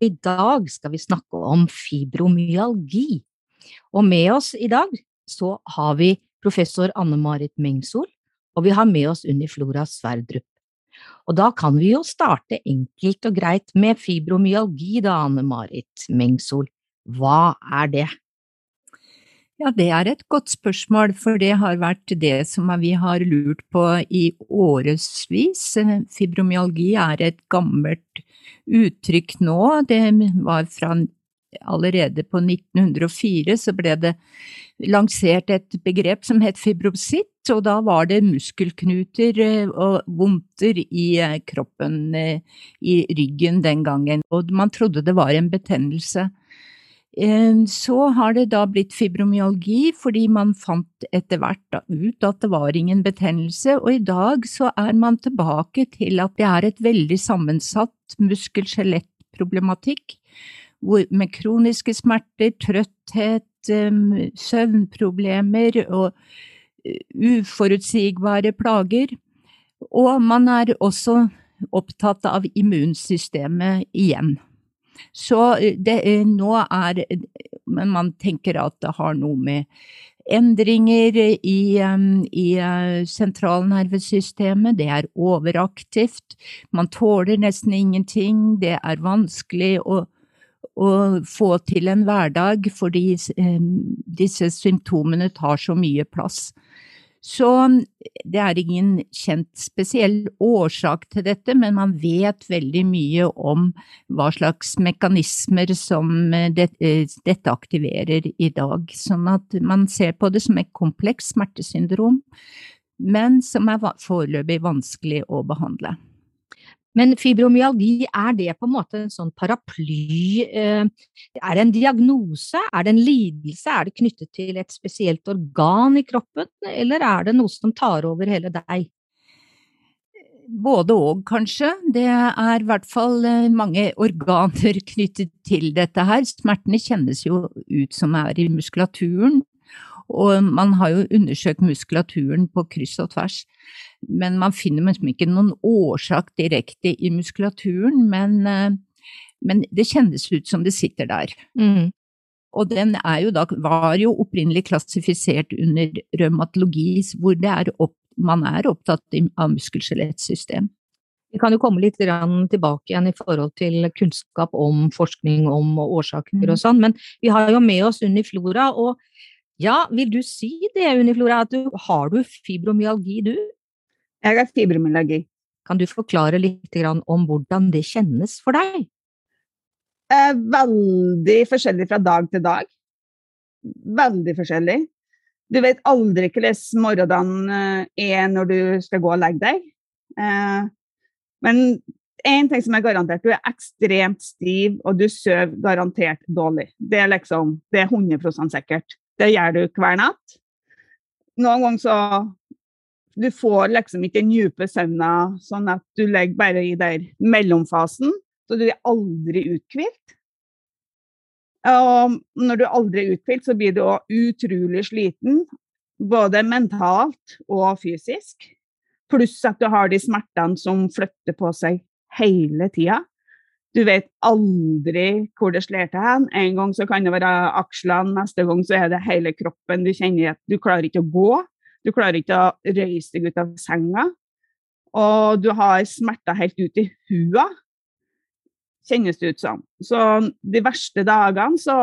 I dag skal vi snakke om fibromyalgi. Og med oss i dag så har vi professor Anne Marit Mengsol, og vi har med oss Unni Flora Sverdrup. Og da kan vi jo starte enkelt og greit med fibromyalgi da, Anne Marit Mengsol. Hva er det? Ja, det er et godt spørsmål, for det har vært det som vi har lurt på i årevis. Fibromyalgi er et gammelt uttrykk nå. Det var fra allerede på 1904 så ble det lansert et begrep som het fibrositt, og da var det muskelknuter eh, og vondter i eh, kroppen, eh, i ryggen den gangen, og man trodde det var en betennelse. Så har det da blitt fibromyalgi fordi man fant etter hvert ut at det var ingen betennelse, og i dag så er man tilbake til at det er et veldig sammensatt muskel-skjelett-problematikk med kroniske smerter, trøtthet, søvnproblemer og uforutsigbare plager. Og man er også opptatt av immunsystemet igjen. Så det, nå er Men man tenker at det har noe med endringer i, i sentralnervesystemet, det er overaktivt, man tåler nesten ingenting, det er vanskelig å, å få til en hverdag fordi disse symptomene tar så mye plass. Så det er ingen kjent spesiell årsak til dette, men man vet veldig mye om hva slags mekanismer som eh, eh, dette aktiverer i dag. Sånn at man ser på det som et kompleks smertesyndrom, men som er foreløpig vanskelig å behandle. Men fibromyalgi, er det på en måte en sånn paraply? Eh, er det en diagnose, er det en lidelse, er det knyttet til et spesielt organ i kroppen, eller er det noe som tar over hele deg? Både og, kanskje. Det er i hvert fall eh, mange organer knyttet til dette her. Smertene kjennes jo ut som er i muskulaturen, og man har jo undersøkt muskulaturen på kryss og tvers men man finner liksom ikke noen årsak direkte i muskulaturen, men, eh, men, det kjennes ut som det sitter der. Mm. Og den jo da, var jo opprinnelig klassifisert under revmatologi, hvor er opp, man er opptatt av muskel-skjelettsystem. Vi kan jo komme litt tilbake igjen i forhold til kunnskap om forskning om årsaker og mm. sånn, men vi har jo med oss Uniflora, og ja, vil du si det, Uniflora, at du, har du fibromyalgi, du? Jeg har fibromyalgi. Kan du forklare litt om hvordan det kjennes for deg? Eh, veldig forskjellig fra dag til dag. Veldig forskjellig. Du vet aldri hvordan morgendagen eh, er når du skal gå og legge deg. Eh, men én ting som er garantert, du er ekstremt stiv, og du sover garantert dårlig. Det er liksom, det er 100 sikkert. Det gjør du hver natt. Noen ganger så du får liksom ikke den dype søvna, sånn at du legger bare i der mellomfasen, så du er aldri uthvilt. Og når du aldri er uthvilt, så blir du òg utrolig sliten, både mentalt og fysisk. Pluss at du har de smertene som flytter på seg hele tida. Du vet aldri hvor det slår til hen. En gang så kan det være akslene, neste gang så er det hele kroppen. Du kjenner at du klarer ikke å gå. Du klarer ikke å røyse deg ut av senga. Og du har smerter helt ut i hua, kjennes det ut som. Så de verste dagene så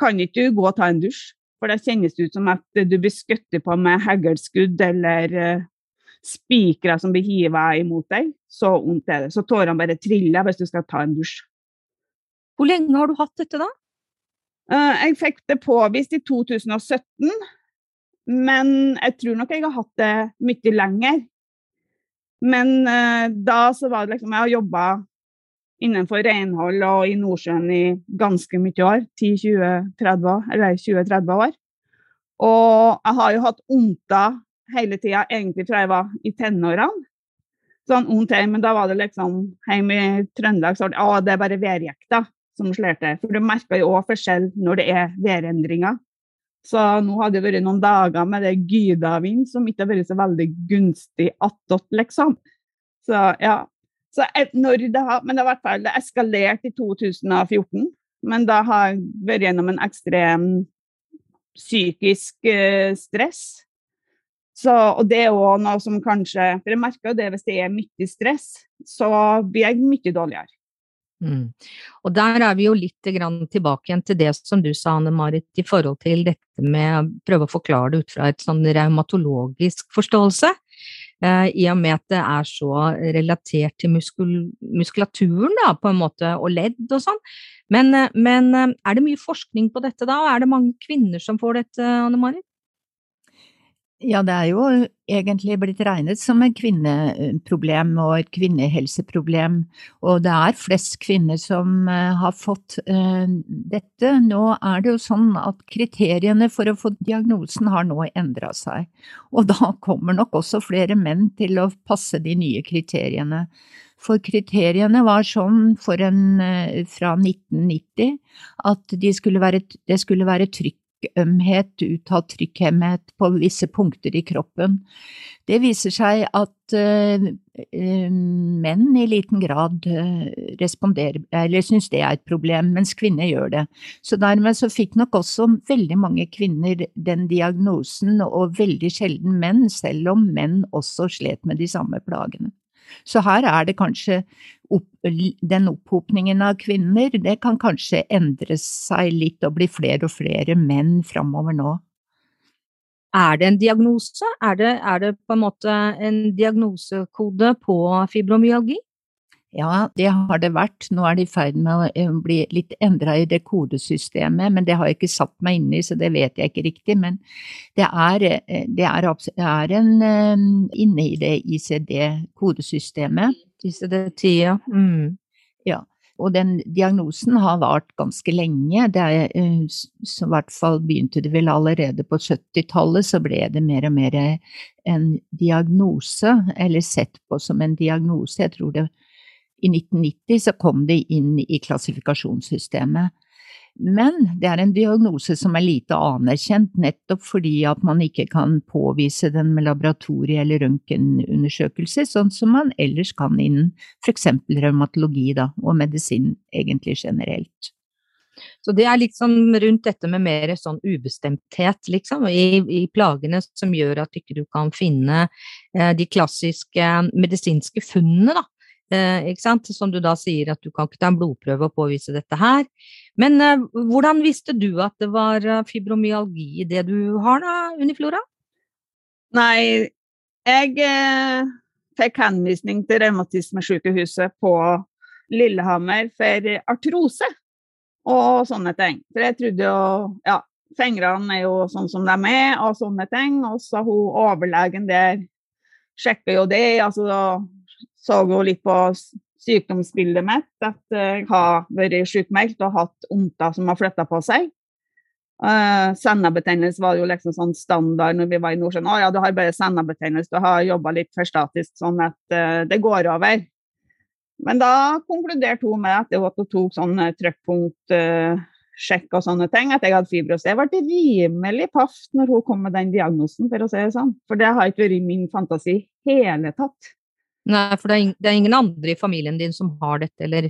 kan ikke du gå og ta en dusj. For det kjennes ut som at du blir skutt på med haglskudd eller uh, spikere som blir hiva imot deg. Så vondt er det. Så tårene bare triller hvis du skal ta en dusj. Hvor lenge har du hatt dette, da? Uh, jeg fikk det påvist i 2017. Men jeg tror nok jeg har hatt det mye lenger. Men uh, da så var det liksom Jeg har jobba innenfor renhold og i Nordsjøen i ganske mye år. 10-20-30 år. Eller 20-30 år. Og jeg har jo hatt vondter hele tida, egentlig fra jeg var i tenårene. Sånn ondt men da var det liksom hjemme i Trøndelag så var det, å, det er bare værjekta som slår til. For du merker jo òg forskjell når det er værendringer. Så nå har det vært noen dager med det gydavind som ikke har vært så veldig gunstig attåt, liksom. Så ja. Så når det har, men det har hvert fall eskalert i 2014. Men da har jeg vært gjennom en ekstrem psykisk eh, stress. Så, og det er òg noe som kanskje For jeg merker jo det hvis det er mye stress, så blir jeg mye dårligere. Mm. Og der er vi jo litt tilbake igjen til det som du sa, Anne Marit, i forhold til dette med å prøve å forklare det ut fra et sånn revmatologisk forståelse. Eh, I og med at det er så relatert til muskul muskulaturen, da, på en måte, og ledd og sånn. Men, eh, men, eh, er det mye forskning på dette da, og er det mange kvinner som får dette, Anne Marit? Ja, det er jo egentlig blitt regnet som et kvinneproblem og et kvinnehelseproblem, og det er flest kvinner som eh, har fått uh, dette. Nå er det jo sånn at kriteriene for å få diagnosen har nå endra seg, og da kommer nok også flere menn til å passe de nye kriteriene. For kriteriene var sånn en, uh, fra 1990 at de skulle være, det skulle være trykk trykkømhet, uttalt trykkhemmet på visse punkter i kroppen. Det viser seg at uh, menn i liten grad uh, responderer, eller syns det er et problem, mens kvinner gjør det. Så dermed så fikk nok også veldig mange kvinner den diagnosen, og veldig sjelden menn, selv om menn også slet med de samme plagene. Så her er det kanskje opp, den opphopningen av kvinner, det kan kanskje endre seg litt og bli flere og flere menn framover nå. Er det en diagnose? Er det, er det på en måte en diagnosekode på fibromyalgi? Ja, det har det vært. Nå er det i ferd med å eh, bli litt endra i det kodesystemet, men det har jeg ikke satt meg inn i, så det vet jeg ikke riktig. Men det er, eh, det er, det er en eh, inne i det ICD-kodesystemet. ICD-10, ja. Mm. ja. Og den diagnosen har vart ganske lenge. Det er, I hvert fall begynte det vel allerede på 70-tallet, så ble det mer og mer en diagnose, eller sett på som en diagnose. Jeg tror det i 1990 så kom det inn i klassifikasjonssystemet. Men det er en diagnose som er lite anerkjent, nettopp fordi at man ikke kan påvise den med laboratorie- eller røntgenundersøkelse, sånn som man ellers kan innen eksempel revmatologi da, og medisin egentlig generelt. Så det er liksom rundt dette med mer sånn ubestemthet, liksom, i, i plagene som gjør at ikke du kan finne eh, de klassiske medisinske funnene, da. Eh, ikke sant? Som du da sier at du kan ikke ta en blodprøve og påvise dette her. Men eh, hvordan visste du at det var eh, fibromyalgi i det du har da, Uniflora? Nei, jeg eh, fikk henvisning til Revmatismesykehuset på Lillehammer for artrose og sånne ting. For jeg trodde jo Ja, fingrene er jo sånn som de er, og sånne ting. Og så hun overlegen der sjekker jo det. altså så hun litt på sykdomsbildet mitt at jeg har vært sykmeldt og hatt ondter som har flytta på seg. Uh, Sennebetennelse var jo liksom sånn standard når vi var i Nordsjøen. Å ja, du har bare sennebetennelse, du har jobba litt for statisk, sånn at uh, det går over. Men da konkluderte hun med at hun tok sånn trykkpunktsjekk uh, og sånne ting, at jeg hadde fibros. Jeg ble rimelig paff når hun kom med den diagnosen, for å si det sånn. For det har ikke vært min fantasi hele tatt. Nei, for det er, det er, ingen andre i familien din som har dette, eller,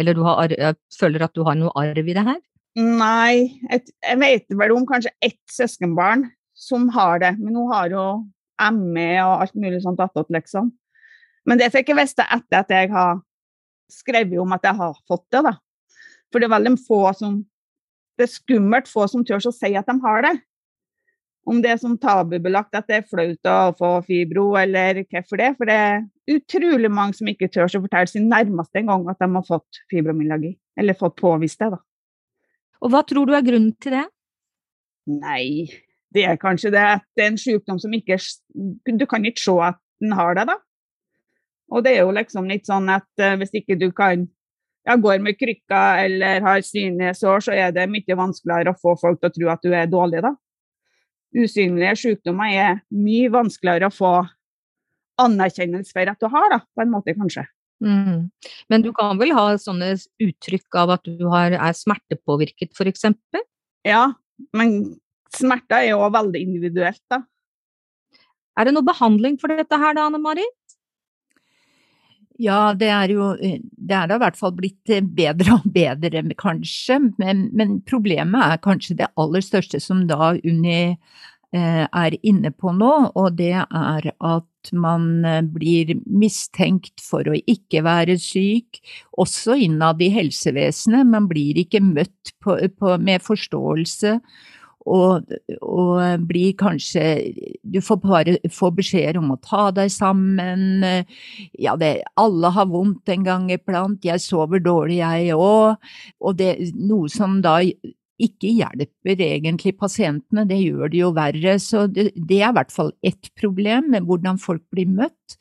eller du har, føler at du har noe arv i det her? Nei, jeg, jeg vet vel om kanskje ett søskenbarn som har det, men hun har jo ME og alt mulig sånt attåt, liksom. Men det fikk jeg vite etter at jeg har skrevet om at jeg har fått det, da. For det er veldig få som Det er skummelt få som tør å si at de har det om det er som tabubelagt at det er flaut å få fibro, eller hvorfor det. For det er utrolig mange som ikke tør å fortelle sin nærmeste en gang at de har fått fibromyalgi. Eller fått påvist det, da. Og hva tror du er grunnen til det? Nei, det er kanskje det at det er en sykdom som ikke Du kan ikke se at den har det, da. Og det er jo liksom litt sånn at uh, hvis ikke du kan ja, går med krykker eller har synesår, så er det mye vanskeligere å få folk til å tro at du er dårlig, da. Usynlige sykdommer er mye vanskeligere å få anerkjennelse for at du har, da, på en måte, kanskje. Mm. Men du kan vel ha sånne uttrykk av at du har, er smertepåvirket, f.eks.? Ja, men smerter er jo veldig individuelt, da. Er det noe behandling for dette her da, Anne Mari? Ja, det er jo Det er da i hvert fall blitt eh, bedre og bedre, kanskje. Men, men problemet er kanskje det aller største som da Unni eh, er inne på nå, og det er at man eh, blir mistenkt for å ikke være syk, også innad i helsevesenet. Man blir ikke møtt på, på, med forståelse og, og blir kanskje Du får bare få beskjeder om å ta deg sammen. Ja, det, alle har vondt en gang iblant. Jeg sover dårlig, jeg òg. Og det noe som da ikke hjelper egentlig pasientene, det gjør det jo verre. Så det, det er i hvert fall ett problem med hvordan folk blir møtt.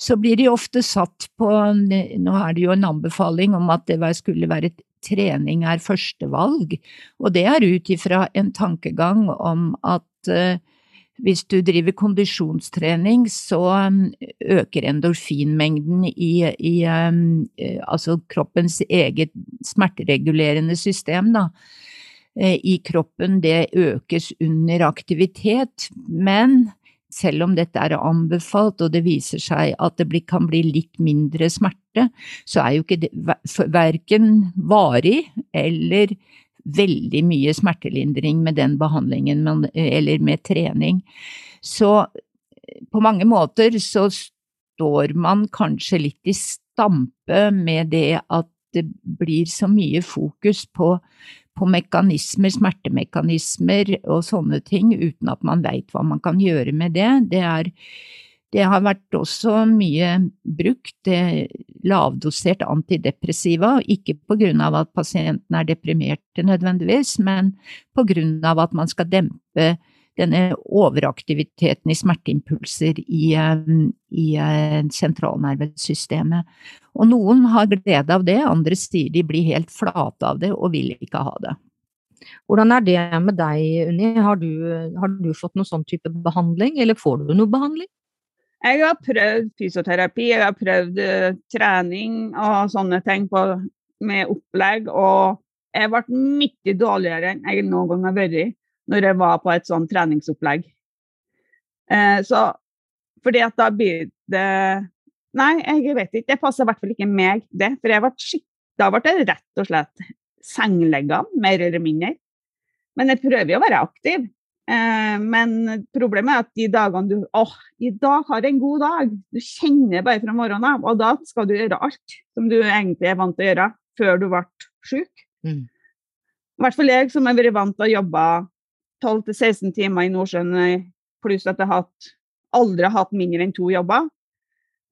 Så blir de ofte satt på, nå er det jo en anbefaling om at det skulle være trening er førstevalg, og det er ut ifra en tankegang om at uh, hvis du driver kondisjonstrening, så um, øker endorfinmengden i, i um, altså kroppens eget smerteregulerende system, da. I kroppen, det økes under aktivitet, men selv om dette er anbefalt og det viser seg at det kan bli litt mindre smerte, så er jo ikke det verken varig eller veldig mye smertelindring med den behandlingen eller med trening. Så på mange måter så står man kanskje litt i stampe med det at det blir så mye fokus på på mekanismer, smertemekanismer og sånne ting, uten at man veit hva man kan gjøre med det. Det, er, det har vært også mye brukt lavdosert antidepressiva, ikke på grunn av at pasienten er deprimert nødvendigvis, men på grunn av at man skal dempe denne overaktiviteten i smerteimpulser i, i sentralnervesystemet. Og noen har glede av det, andre sier de blir helt flate av det og vil ikke ha det. Hvordan er det med deg, Unni? Har du, har du fått noen sånn type behandling, eller får du noe behandling? Jeg har prøvd fysioterapi, jeg har prøvd uh, trening og sånne ting på, med opplegg. Og jeg ble mye dårligere enn jeg noen gang har vært når jeg var på et sånn treningsopplegg. Eh, så fordi at da blir det Nei, jeg vet ikke. Det passer i hvert fall ikke meg, det. For jeg ble skitt, da ble jeg rett og slett sengeleggende, mer eller mindre. Men jeg prøver jo å være aktiv. Eh, men problemet er at de dagene du åh, i dag har jeg en god dag. Du kjenner bare fra morgenen av, og da skal du gjøre alt som du egentlig er vant til å gjøre, før du ble syk. Mm. I hvert fall jeg som har vært vant til å jobbe 12-16 timer i Nordsjøen, pluss at jeg har aldri har hatt mindre enn to jobber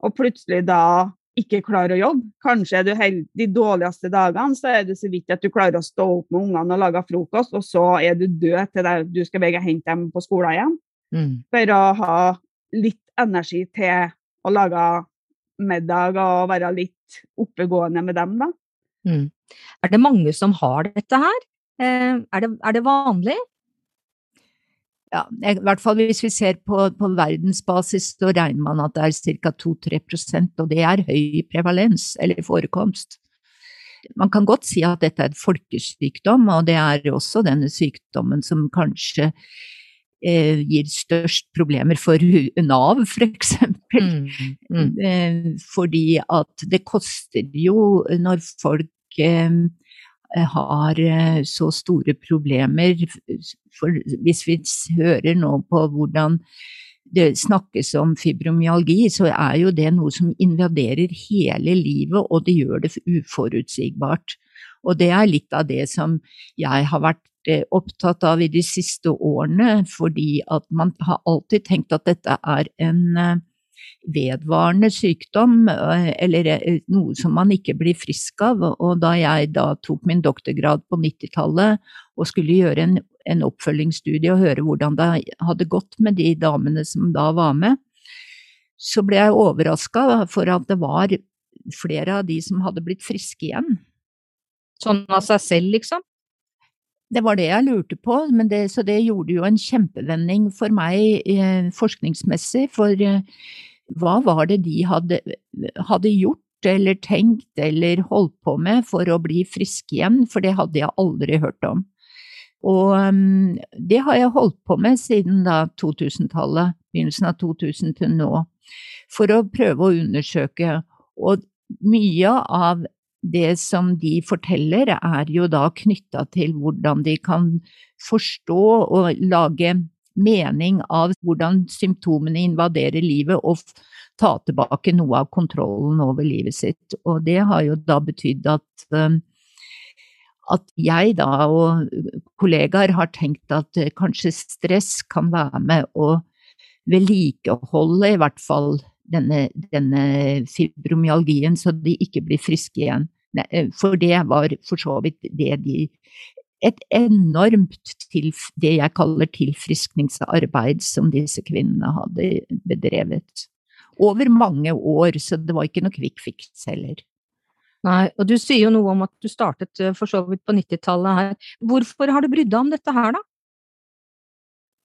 og plutselig da ikke klarer å jobbe. Kanskje er du held, de dårligste dagene så er det så vidt at du klarer å stå opp med ungene og lage frokost, og så er du død til det, du skal begge hente dem på skolen igjen. Mm. For å ha litt energi til å lage middag og være litt oppegående med dem, da. Mm. Er det mange som har dette her? Eh, er, det, er det vanlig? Ja, i hvert fall hvis vi ser på, på verdensbasis, så regner man at det er ca. 2-3% og det er høy prevalens, eller forekomst. Man kan godt si at dette er et folkesykdom, og det er også denne sykdommen som kanskje eh, gir størst problemer for Nav, for eksempel. Mm, mm. Eh, fordi at det koster jo når folk eh, har eh, så store problemer. For hvis vi hører nå på hvordan det snakkes om fibromyalgi, så er jo det noe som invaderer hele livet, og det gjør det uforutsigbart. Og det er litt av det som jeg har vært eh, opptatt av i de siste årene, fordi at man har alltid tenkt at dette er en vedvarende sykdom, eh, eller eh, noe som man ikke blir frisk av. Og da jeg da tok min doktorgrad på 90-tallet og skulle gjøre en, en oppfølgingsstudie og høre hvordan det hadde gått med de damene som da var med, så ble jeg overraska for at det var flere av de som hadde blitt friske igjen. Sånn av seg selv, liksom? Det var det jeg lurte på, det, så det gjorde jo en kjempevending for meg eh, forskningsmessig. For eh, hva var det de hadde, hadde, gjort eller tenkt eller holdt på med for å bli friske igjen, for det hadde jeg aldri hørt om. Og um, det har jeg holdt på med siden da 2000-tallet, begynnelsen av 2000 til nå, for å prøve å undersøke. Og mye av det som de forteller, er jo da knytta til hvordan de kan forstå og lage mening av hvordan symptomene invaderer livet og ta tilbake noe av kontrollen over livet sitt. Og det har jo da betydd at, um, at jeg da og kollegaer har tenkt at eh, kanskje stress kan være med å vedlikeholde i hvert fall denne, denne fibromyalgien, så de ikke blir friske igjen. Eh, for det var for så vidt det de et enormt til, det jeg kaller tilfriskningsarbeid som disse kvinnene hadde bedrevet. Over mange år, så det var ikke noe quick fix heller. Nei, og du sier jo noe om at du startet eh, for så vidt på 90-tallet her. Hvorfor har du brydd deg om dette her, da?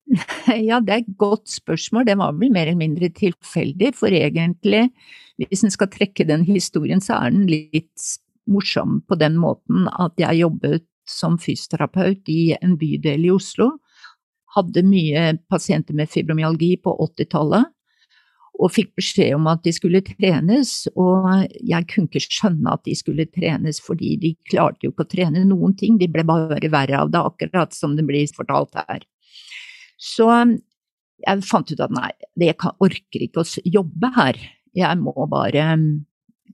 Ja, det er et godt spørsmål. Det var vel mer eller mindre tilfeldig, for egentlig, hvis en skal trekke den historien, så er den litt morsom på den måten at jeg jobbet som fysioterapeut i en bydel i Oslo. Hadde mye pasienter med fibromyalgi på 80-tallet, og fikk beskjed om at de skulle trenes, og jeg kunne ikke skjønne at de skulle trenes, fordi de klarte jo ikke å trene noen ting, de ble bare verre av det, akkurat som det blir fortalt her. Så jeg fant ut at nei, jeg orker ikke å jobbe her, jeg må bare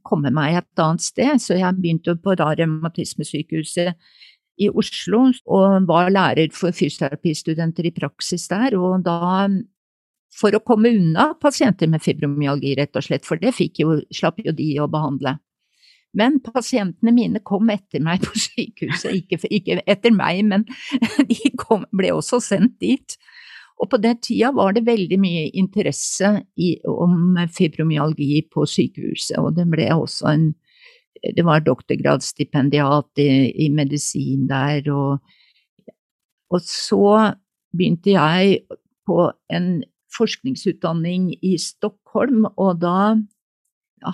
komme meg et annet sted, så jeg begynte på revmatismesykehuset i Oslo og var lærer for fysioterapistudenter i praksis der. Og da, for å komme unna pasienter med fibromyalgi, rett og slett, for det jo, slapp jo de å behandle. Men pasientene mine kom etter meg på sykehuset, ikke, ikke etter meg, men de kom, ble også sendt dit. Og på den tida var det veldig mye interesse i, om fibromyalgi på sykehuset, og det ble også en det var doktorgradsstipendiat i, i medisin der, og, og så begynte jeg på en forskningsutdanning i Stockholm, og da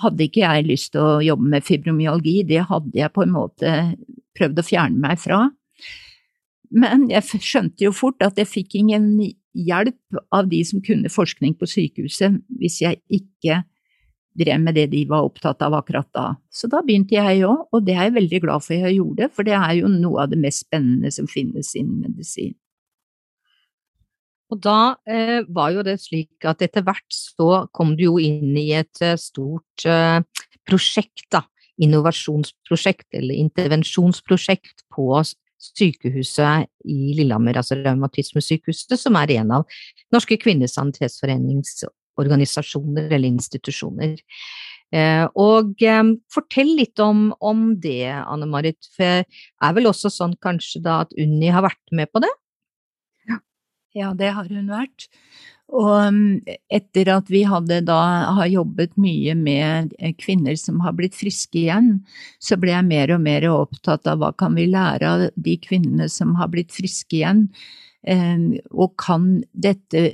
hadde ikke jeg lyst til å jobbe med fibromyalgi, det hadde jeg på en måte prøvd å fjerne meg fra. Men jeg skjønte jo fort at jeg fikk ingen hjelp av de som kunne forskning på sykehuset, hvis jeg ikke drev med det de var opptatt av akkurat da. Så da begynte jeg òg, og det er jeg veldig glad for jeg gjorde, for det er jo noe av det mest spennende som finnes innen medisin. Og da eh, var jo det slik at etter hvert så kom du jo inn i et eh, stort eh, prosjekt, da. Innovasjonsprosjekt eller intervensjonsprosjekt på sykehuset i Lillehammer, altså Revmatismesykehuset, som er en av Norske Kvinnesanitetsforenings organisasjoner eller institusjoner. Eh, og eh, fortell litt om, om det, Anne Marit. For det er vel også sånn kanskje da at Unni har vært med på det? Ja, det har hun vært. Og mm, etter at vi hadde da har jobbet mye med eh, kvinner som har blitt friske igjen, så ble jeg mer og mer opptatt av hva kan vi lære av de kvinnene som har blitt friske igjen, og kan dette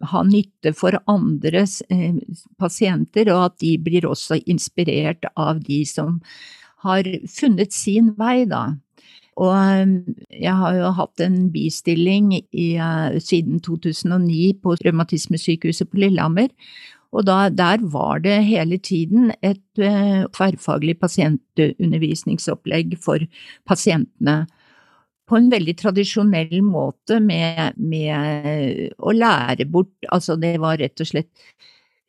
ha nytte for andres eh, pasienter, og at de blir også inspirert av de som har funnet sin vei, da. Og eh, jeg har jo hatt en bistilling i, uh, siden 2009 på Revmatismesykehuset på Lillehammer. Og da, der var det hele tiden et uh, tverrfaglig pasientundervisningsopplegg for pasientene på en veldig tradisjonell måte med, med, å lære bort Altså, det var rett og slett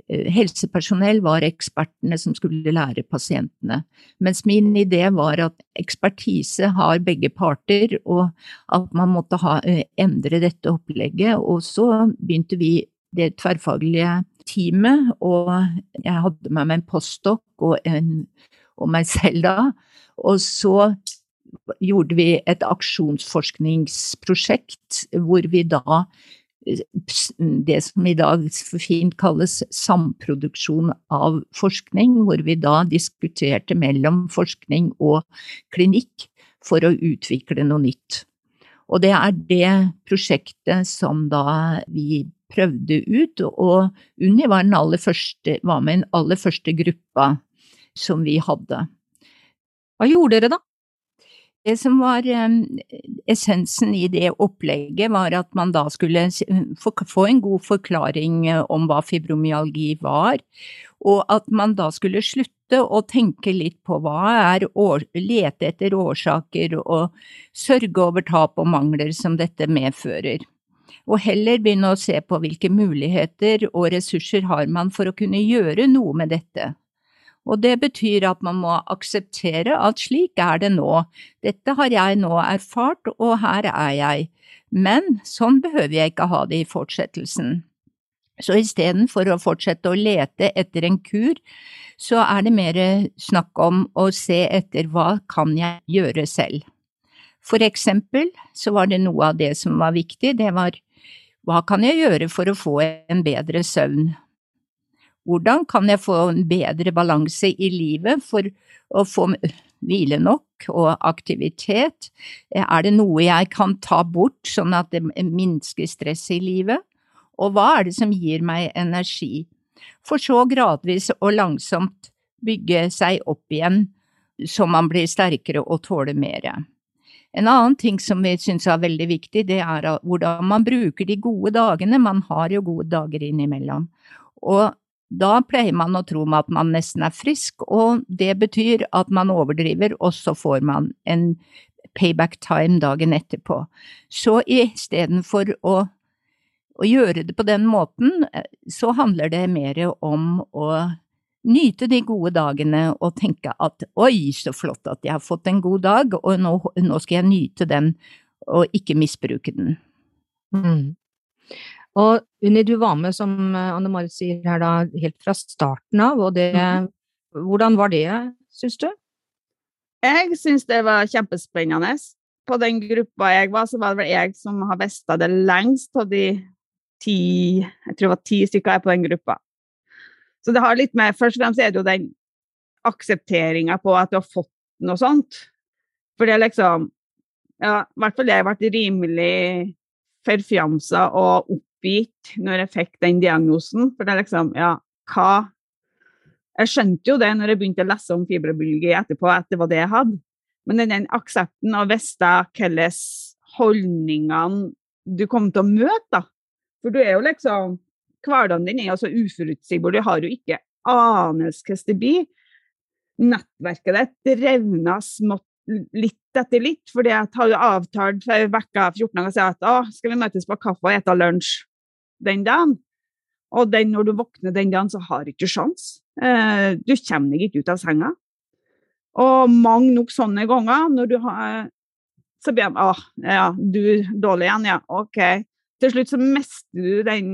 eh, Helsepersonell var ekspertene som skulle lære pasientene, mens min idé var at ekspertise har begge parter, og at man måtte ha, eh, endre dette opplegget. Og så begynte vi det tverrfaglige teamet, og jeg hadde med meg en postdok og, og meg selv da, og så gjorde vi et aksjonsforskningsprosjekt hvor vi da det som i dag fint kalles samproduksjon av forskning, hvor vi da diskuterte mellom forskning og klinikk for å utvikle noe nytt. Og det er det prosjektet som da vi prøvde ut, og Unni var, første, var med den aller første gruppa som vi hadde. Hva gjorde dere da? Det som var essensen i det opplegget, var at man da skulle få en god forklaring eh, om hva fibromyalgi var, og at man da skulle slutte å tenke litt på hva er å lete etter årsaker og sørge over tap og mangler som dette medfører. Og heller begynne å se på hvilke muligheter og ressurser har man for å kunne gjøre noe med dette. Og det betyr at man må akseptere at slik er det nå, dette har jeg nå erfart, og her er jeg, men sånn behøver jeg ikke ha det i fortsettelsen. Så istedenfor å fortsette å lete etter en kur, så er det mer snakk om å se etter hva kan jeg gjøre selv. For eksempel så var det noe av det som var viktig, det var hva kan jeg gjøre for å få en bedre søvn? Hvordan kan jeg få en bedre balanse i livet for å få hvile nok og aktivitet? Er det noe jeg kan ta bort sånn at det minsker stresset i livet? Og hva er det som gir meg energi? For så gradvis og langsomt bygge seg opp igjen så man blir sterkere og tåler mere. En annen ting som vi syns er veldig viktig, det er hvordan man bruker de gode dagene. Man har jo gode dager innimellom. Og da pleier man å tro at man nesten er frisk, og det betyr at man overdriver, og så får man en payback time dagen etterpå. Så istedenfor å, å gjøre det på den måten, så handler det mer om å nyte de gode dagene og tenke at oi, så flott at jeg har fått en god dag, og nå, nå skal jeg nyte den og ikke misbruke den. Mm. Og Unni, du var med, som eh, Anne Marit sier her, da, helt fra starten av, og det mm. Hvordan var det, syns du? Jeg syns det var kjempespennende. På den gruppa jeg var, så var det vel jeg som har visst det lengst av de ti Jeg tror det var ti stykker jeg på den gruppa. Så det har litt med Først og fremst er det jo den aksepteringa på at du har fått noe sånt. For det er liksom Ja, i hvert fall det har vært rimelig forfjamsa og oppgitt når jeg fikk den diagnosen. For det er liksom Ja, hva Jeg skjønte jo det når jeg begynte å lese om fibromyalgi etterpå, at det var det jeg hadde. Men den, aksepten av visste hvilke holdningene du kom til å møte, da. For du er jo liksom Hverdagen din er jo så uforutsigbar. Du har jo ikke anelse hvordan det blir. Nettverket ditt revner smått litt etter litt, fordi jeg jo avtalt for vekka 14 dager siden at å, skal vi møtes på kaffe og ete lunsj den dagen. Og den, når du våkner den dagen, så har du ikke sjans. Eh, du kommer deg ikke ut av senga. Og mange nok sånne ganger når du har Så blir de Å, ja, du dårlig igjen, ja. OK. Til slutt så mister du den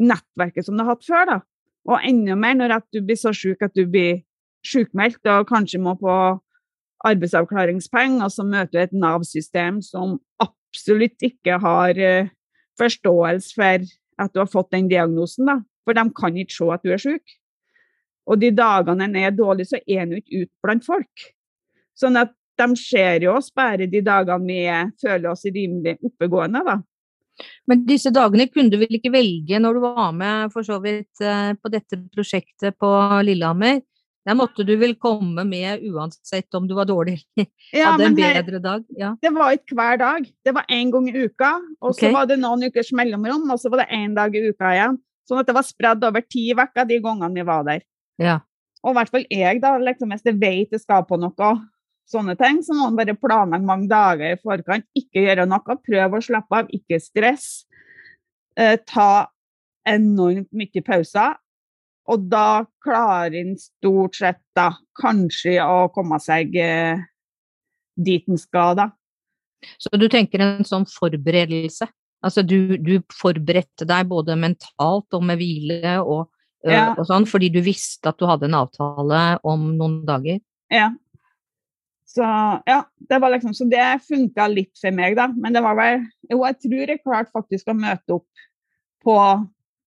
nettverket som du har hatt før, da. Og enda mer når du blir så syk at du blir sjukmeldt og kanskje må på arbeidsavklaringspenger, og så møter du et Nav-system som absolutt ikke har uh, forståelse for at du har fått den diagnosen, da. For de kan ikke se at du er syk. Og de dagene en er dårlig, så er en ikke ute blant folk. Sånn at de ser jo oss bare de dagene vi føler oss rimelig oppegående, da. Men disse dagene kunne du vel ikke velge når du var med for så vidt eh, på dette prosjektet på Lillehammer? Der måtte du vel komme med uansett om du var dårlig ja, hadde en bedre dag? Ja. Det var ikke hver dag. Det var én gang i uka, og okay. så var det noen ukers mellomrom, og så var det én dag i uka igjen. Sånn at det var spredd over ti uker de gangene vi var der. Ja. Og i hvert fall jeg, da, liksom, hvis jeg vet jeg skal på noe sånne ting, så må man bare planlegge mange dager i forkant. Ikke gjøre noe, prøve å slappe av, ikke stress. Eh, ta enormt mye pauser, og da klarer en stort sett da kanskje å komme seg eh, dit en skal, da. Så du tenker en sånn forberedelse? Altså du, du forberedte deg både mentalt og med hvile og, ja. og, sånn, fordi du visste at du hadde en avtale om noen dager? Ja. Så ja, det var liksom, så det funka litt for meg, da. Men det var vel Jo, jeg tror jeg klarte faktisk å møte opp på,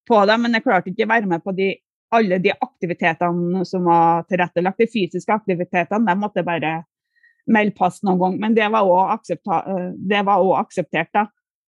på det, men jeg klarte ikke å være med på de, alle de aktivitetene som var tilrettelagt. De fysiske aktivitetene, de måtte bare melde pass noen gang. Men det var òg akseptert, da.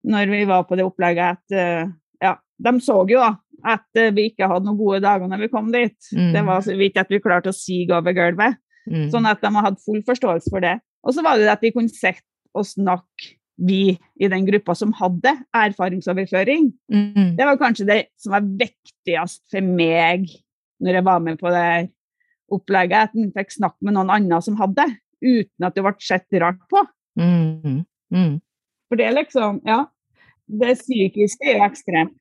Når vi var på det opplegget at eh, ja, de så jo da at eh, vi ikke hadde noen gode dager når vi kom dit. Mm. Det var så vidt at vi klarte å sige over gulvet. Mm. Sånn at de hadde full forståelse for det. Og så var det at vi kunne sitte og snakke, vi i den gruppa som hadde erfaringsoverføring. Mm. Det var kanskje det som var viktigst for meg når jeg var med på det opplegget, at en fikk snakke med noen andre som hadde, uten at det ble sett rart på. Mm. mm. For det er liksom Ja, det psykiske er jo ekstremt.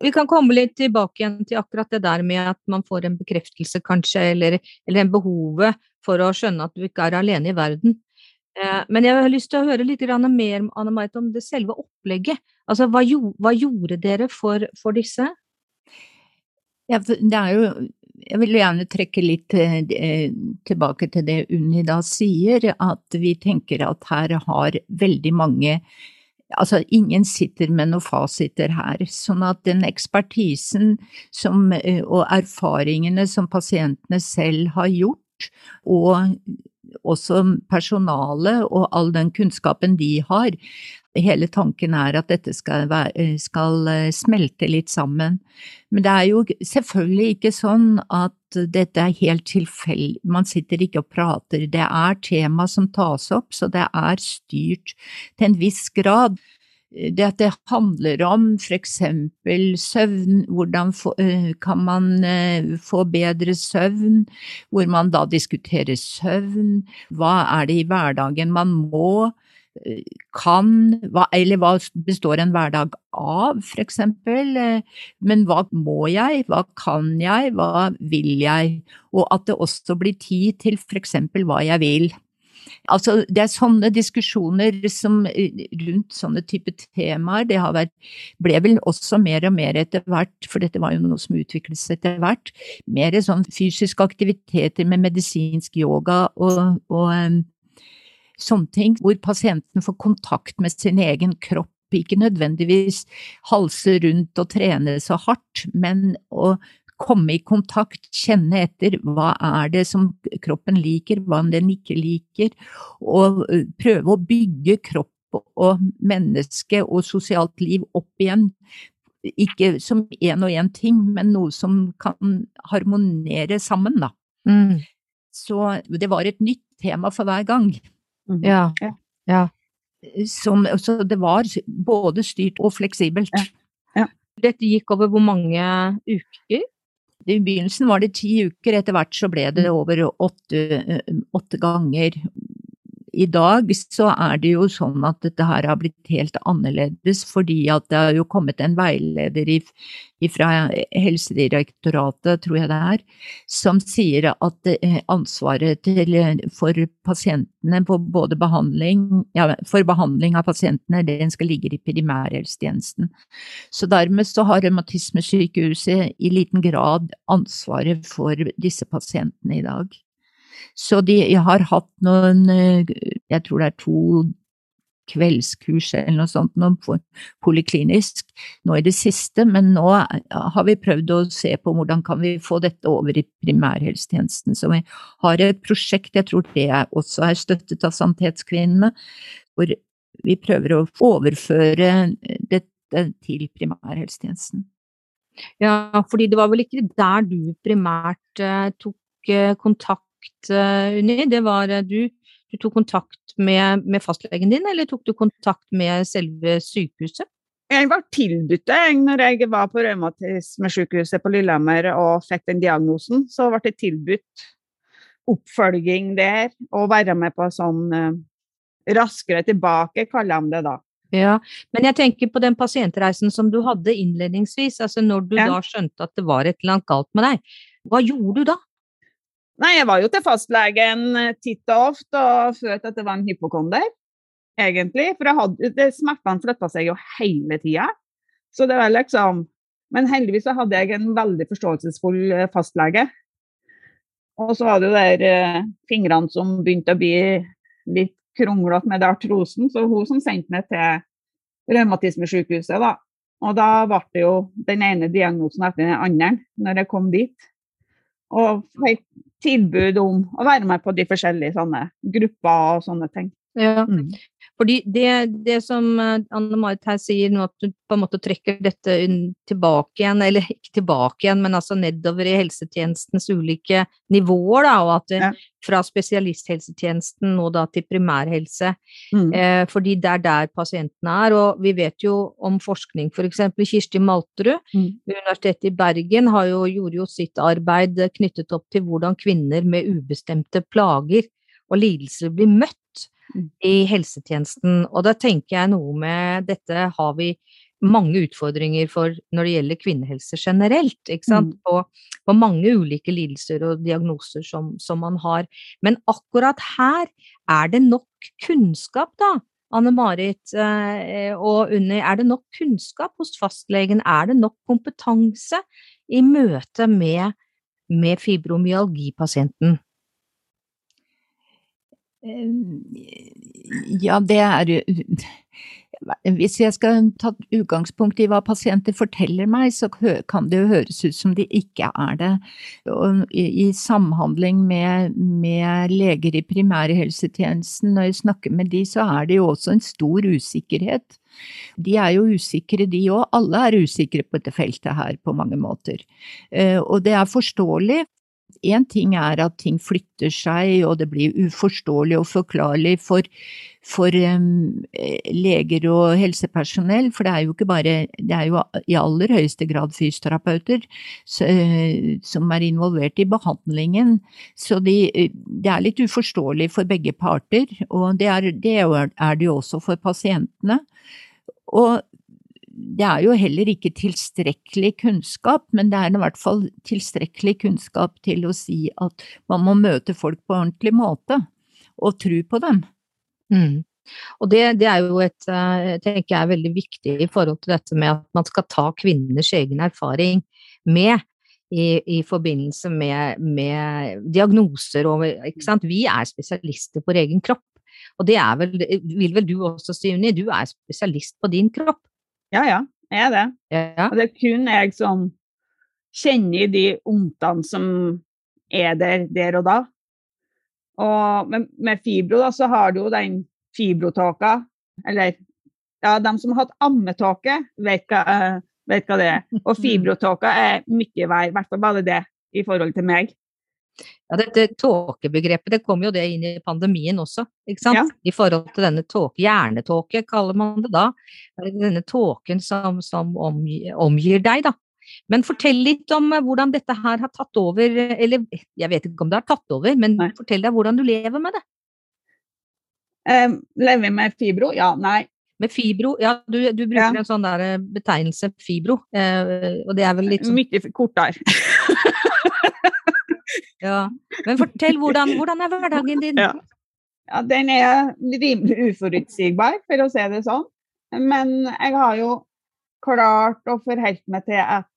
Vi kan komme litt tilbake igjen til akkurat det der med at man får en bekreftelse, kanskje, eller, eller en behovet for å skjønne at du ikke er alene i verden. Eh, men jeg har lyst til å høre litt mer Anne Marit, om det selve opplegget. Altså, hva, hva gjorde dere for, for disse? Ja, det er jo jeg vil gjerne trekke litt eh, tilbake til det Unni da sier, at vi tenker at her har veldig mange Altså, ingen sitter med noen fasiter her, sånn at den ekspertisen som, eh, og erfaringene som pasientene selv har gjort, og også personalet og all den kunnskapen de har, hele tanken er at dette skal, være, skal, eh, smelte litt sammen. Men det er jo selvfølgelig ikke sånn at dette er helt tilfeldig, man sitter ikke og prater, det er tema som tas opp, så det er styrt til en viss grad. Det at det handler om eksempel søvn, hvordan eh, kan man eh, få bedre søvn, hvor man da diskuterer søvn, hva er det i hverdagen man må, kan, hva, eller hva består en hverdag av, for eksempel, men hva må jeg, hva kan jeg, hva vil jeg, og at det også blir tid til for eksempel hva jeg vil. Altså, det er sånne diskusjoner som, rundt sånne type temaer, det vært, ble vel også mer og mer etter hvert, for dette var jo noe som utviklet seg etter hvert, mer sånn fysiske aktiviteter med medisinsk yoga og, og sånne ting, hvor pasienten får kontakt med sin egen kropp. Ikke nødvendigvis halse rundt og trene så hardt, men å komme i kontakt, kjenne etter hva er det som kroppen liker, hva den ikke liker, og prøve å bygge kropp og menneske og sosialt liv opp igjen. Ikke som én og én ting, men noe som kan harmonere sammen, da. Mm. Så det var et nytt tema for hver gang. Mm. Ja. ja. Som, så det var både styrt og fleksibelt. Ja. Dette gikk over hvor mange uker? I begynnelsen var det ti uker, etter hvert så ble det over åtte, åtte ganger i dag så er det jo sånn at dette her har blitt helt annerledes, fordi at det har jo kommet en veileder fra Helsedirektoratet, tror jeg det er, som sier at eh, ansvaret til, for pasientene på både behandling, ja, for behandling av pasientene, den skal ligge i primærhelsetjenesten. Så dermed så har Revmatismesykehuset i liten grad ansvaret for disse pasientene i dag. Så de har hatt noen, eh, jeg tror det er to kveldskurs eller noe sånt noe poliklinisk nå i det siste, men nå har vi prøvd å se på hvordan kan vi få dette over i primærhelsetjenesten. Så vi har et prosjekt, jeg tror det også er støttet av Sannhetskvinnene, hvor vi prøver å overføre dette til primærhelsetjenesten. Ja, fordi det var vel ikke der du primært eh, tok eh, kontakt kontakt, eh, Unni, det var eh, du, du tok kontakt med, med, fastlegen din, eller tok du kontakt med selve sykehuset? Jeg var tilbudt det når jeg var på revmatismesykehuset på Lillehammer og fikk den diagnosen. Så ble det tilbudt oppfølging der, og være med på sånn uh, raskere tilbake, kaller de det da. Ja, Men jeg tenker på den pasientreisen som du hadde innledningsvis. altså Når du ja. da skjønte at det var et eller annet galt med deg, hva gjorde du da? Nei, jeg var jo til fastlegen eh, titt og ofte og følte at det var en hypokonder, egentlig. For hadde, smertene flytta seg jo hele tida. Så det var liksom Men heldigvis så hadde jeg en veldig forståelsesfull eh, fastlege. Og så var det jo der eh, fingrene som begynte å bli litt kronglete med artrosen, så hun som sendte meg til revmatismesykehuset, da. Og da ble det jo den ene diagnosen etter den andre når jeg kom dit. Og fikk tilbud om å være med på de forskjellige sånne grupper og sånne ting. Ja. Mm. Fordi det, det som eh, Anne Marit her sier nå, at du på en måte trekker dette tilbake igjen, eller ikke tilbake igjen, men altså nedover i helsetjenestens ulike nivåer, da, og at det, ja. fra spesialisthelsetjenesten nå da til primærhelse, mm. eh, fordi det er der pasientene er. Og vi vet jo om forskning, f.eks. Kirsti Malterud mm. ved Universitetet i Bergen har jo, gjorde jo sitt arbeid knyttet opp til hvordan kvinner med ubestemte plager og lidelser blir møtt. I helsetjenesten. Og da tenker jeg noe med dette har vi mange utfordringer for når det gjelder kvinnehelse generelt. ikke sant? Mm. På, på, mange ulike lidelser og diagnoser som, som, man har. Men akkurat her er det nok kunnskap, da. Anne Marit eh, og Unni, er det nok kunnskap hos fastlegen? Er det nok kompetanse i møte med, med fibromyalgipasienten? Ja, det er Hvis jeg skal ta utgangspunkt i hva pasienter forteller meg, så kan det jo høres ut som de ikke er det. I samhandling med, med leger i primærhelsetjenesten, når jeg snakker med de, så er det jo også en stor usikkerhet. De er jo usikre, de òg. Alle er usikre på dette feltet her på mange måter. Eh, og det er forståelig, Én ting er at ting flytter seg og det blir uforståelig og forklarlig for, for um, leger og helsepersonell, for det er jo ikke bare Det er jo i aller høyeste grad fysioterapeuter som er involvert i behandlingen. Så de, det er litt uforståelig for begge parter, og det er det, er det jo også for pasientene. Og det er jo heller ikke tilstrekkelig kunnskap, men det er i hvert fall tilstrekkelig kunnskap til å si at man må møte folk på ordentlig måte, og tro på dem. Mm. Og det, det, er jo et, eh, tenker jeg veldig viktig i forhold til dette med at man skal ta kvinners egen erfaring med i, i forbindelse med, med, diagnoser og. Vi er spesialister på egen kropp. Og det er vel, vil vel du også si, du er spesialist på din kropp. Ja, ja, jeg er det. Ja. Og det er kun jeg som kjenner de ondene som er der der og da. Og med, med fibro da, så har du jo den fibrotåka, eller ja, de som har hatt ammetåke, vet hva, uh, vet hva det er. Og fibrotåka er mye verre, i hvert fall bare det i forhold til meg. Ja, dette tåkebegrepet det kom jo det inn i pandemien også, ikke sant? Ja. I forhold til denne tåke, hjernetåke kaller man det da. Denne tåken som, som omgir, omgir deg, da. Men fortell litt om eh, hvordan dette her har tatt over, eller jeg vet ikke om det har tatt over, men nei. fortell deg hvordan du lever med det. Um, lever med fibro? Ja, nei. Med fibro, ja, du, du bruker ja. en sånn der eh, betegnelse, fibro, uh, og det er vel litt sånn Mye kortere. Ja. Men fortell, hvordan, hvordan er hverdagen din? Ja. ja. Den er rimelig uforutsigbar, for å si det sånn. Men jeg har jo klart å forholde meg til at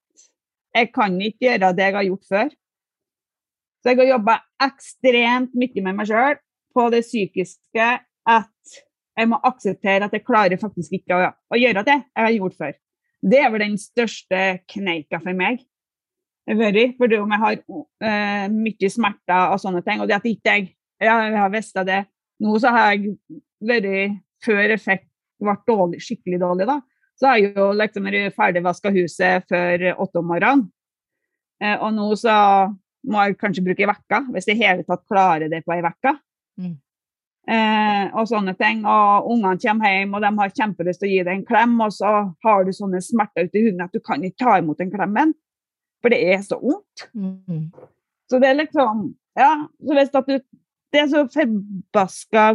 jeg kan ikke gjøre det jeg har gjort før. Så jeg har jobba ekstremt mye med meg sjøl på det psykiske at jeg må akseptere at jeg klarer faktisk ikke å, å gjøre det jeg har gjort før. Det er vel den største kneika for meg vært. Fordi om jeg har uh, mye smerter og sånne ting. Og det at ikke jeg, jeg har visst det nå, så har jeg vært Før jeg fikk, ble dårlig, skikkelig dårlig, da, så har jeg jo liksom ferdigvaska huset før åtte om morgenen. Uh, og nå så må jeg kanskje bruke ei uke, hvis jeg i hele tatt klarer det på ei uke. Mm. Eh, og sånne ting. Og ungene kommer hjem, og de har kjempelyst til å gi deg en klem, og så har du sånne smerter ute i hunden at du kan ikke ta imot den klemmen. For det er så vondt. Mm. Så det er liksom Ja, så hvis at du Det er så forbaska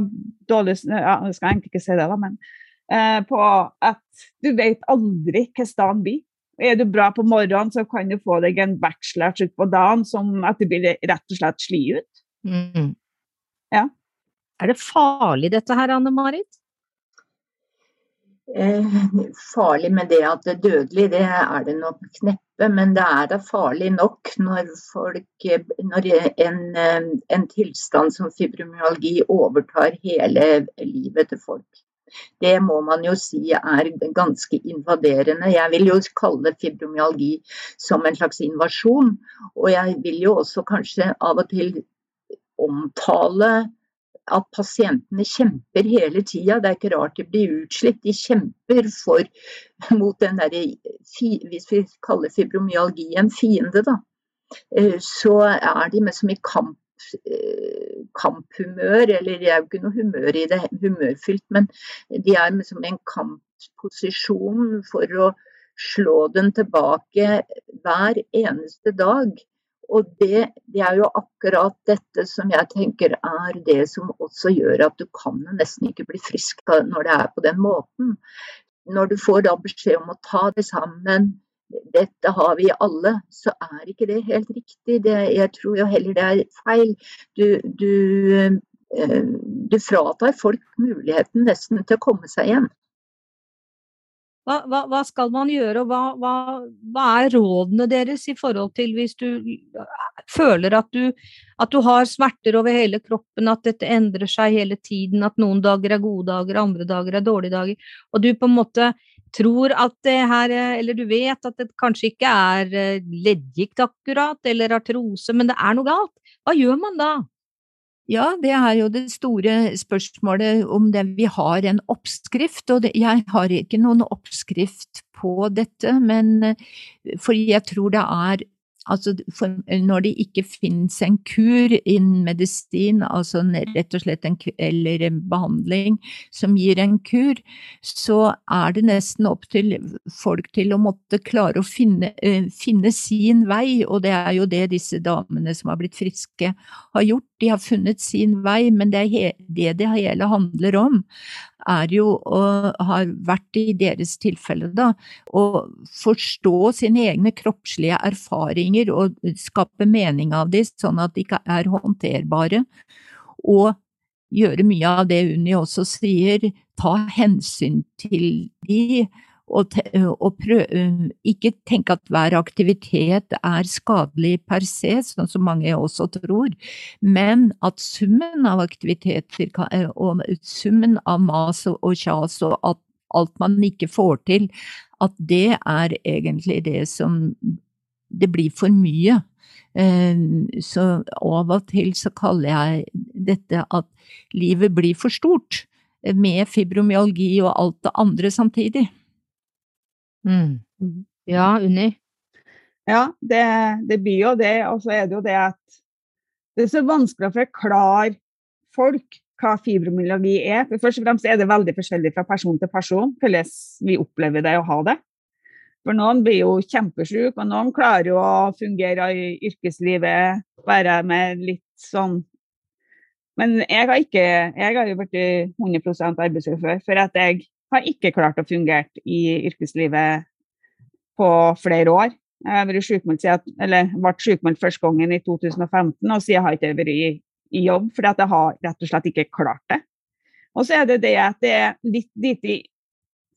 dårlig ja, Jeg skal egentlig ikke si det, da, men eh, på at du vet aldri hvordan dagen blir. Er du bra på morgenen, så kan du få deg en bachelor på dagen som at du blir rett og slett sli ut. Mm. Ja. Er det farlig dette her, Anne Marit? Eh, farlig med det at det er dødelig, det er det nok kneppe. Men det er da farlig nok når, folk, når en, en tilstand som fibromyalgi overtar hele livet til folk. Det må man jo si er ganske invaderende. Jeg vil jo kalle fibromyalgi som en slags invasjon. Og jeg vil jo også kanskje av og til omtale at pasientene kjemper hele tida. Det er ikke rart de blir utslitt. De kjemper for, mot den derre Hvis vi kaller fibromyalgi en fiende, da. Eh, så er de som i kamp Eh, kamphumør, eller det er jo ikke noe humør i det, humørfylt, men de er i en kampposisjon for å slå den tilbake hver eneste dag. Og det, det, er jo akkurat dette som jeg tenker er det som også gjør at du kan nesten ikke bli frisk når det er på den måten. Når du får da beskjed om å ta det sammen, dette har vi alle, så er ikke det helt riktig. Det, jeg tror jo heller det er feil. Du, du, eh, du fratar folk muligheten nesten til å komme seg igjen. Hva, hva, hva, skal man gjøre, og hva, hva, er rådene deres i forhold til hvis du føler at du, at du, har smerter over hele kroppen, at dette endrer seg hele tiden, at noen dager er gode dager, andre dager er dårlige dager, og du på en måte tror at det her Eller du vet at det kanskje ikke er eh, leddgikt akkurat, eller artrose, men det er noe galt. Hva gjør man da? Ja, det er jo det store spørsmålet om det, vi har en oppskrift, og det, jeg har ikke noen oppskrift på dette, men eh, fordi jeg tror det er Altså, når det ikke finnes en kur innen medisin, altså rett og slett en, eller en behandling som gir en kur, så er det nesten opp til folk til å måtte klare å finne, uh, finne sin vei, og det er jo det disse damene som har blitt friske har gjort. De har funnet sin vei, men det er det det hele handler om, er jo, og har vært i deres tilfelle, da, å forstå sine egne kroppslige erfaringer og skape mening av dem, sånn at de ikke er håndterbare. Og gjøre mye av det Unni også sier, ta hensyn til de, og, og prøve, ikke tenke at hver aktivitet er skadelig per se, sånn som mange også tror, men at summen av aktiviteter og summen av mas og kjas og at alt man ikke får til, at det er egentlig det som Det blir for mye. Så av og til så kaller jeg dette at livet blir for stort, med fibromyalgi og alt det andre samtidig. Mm. mm. Ja, Unni? Ja, det, det, blir jo det. Og så er det jo det at det er så vanskelig å forklare folk hva fibromyalgi er. For Først og fremst er det veldig forskjellig fra person til person hvordan vi opplever det å ha det. For noen blir jo kjempesyke, og noen klarer jo å fungere i yrkeslivet, være med litt sånn Men jeg har, ikke, jeg har jo blitt 100% arbeidsufør, for at jeg har ikke klart å fungere i yrkeslivet på flere år. Jeg ble sykmeldt første gangen i 2015, og siden har jeg ikke vært i, i jobb fordi jeg har rett og slett ikke klart det. Og så er det det at det er litt lite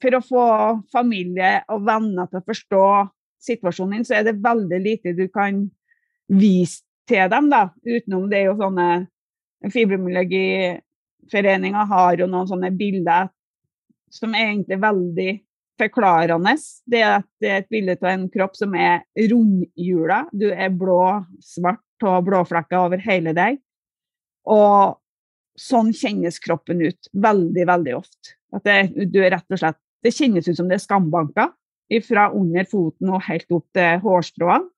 For å få familie og venner til å forstå situasjonen din, så er det veldig lite du kan vise til dem, da. Utenom det er jo sånne Fibromyalgiforeninga har jo noen sånne bilder som er egentlig veldig forklarende. Det er, at det er et bilde av en kropp som er rundhjula. Du er blå, svart og blåflekker over hele deg. Og sånn kjennes kroppen ut veldig, veldig ofte. At det, du er rett og slett, det kjennes ut som det er skambanker fra under foten og helt opp til hårstråene.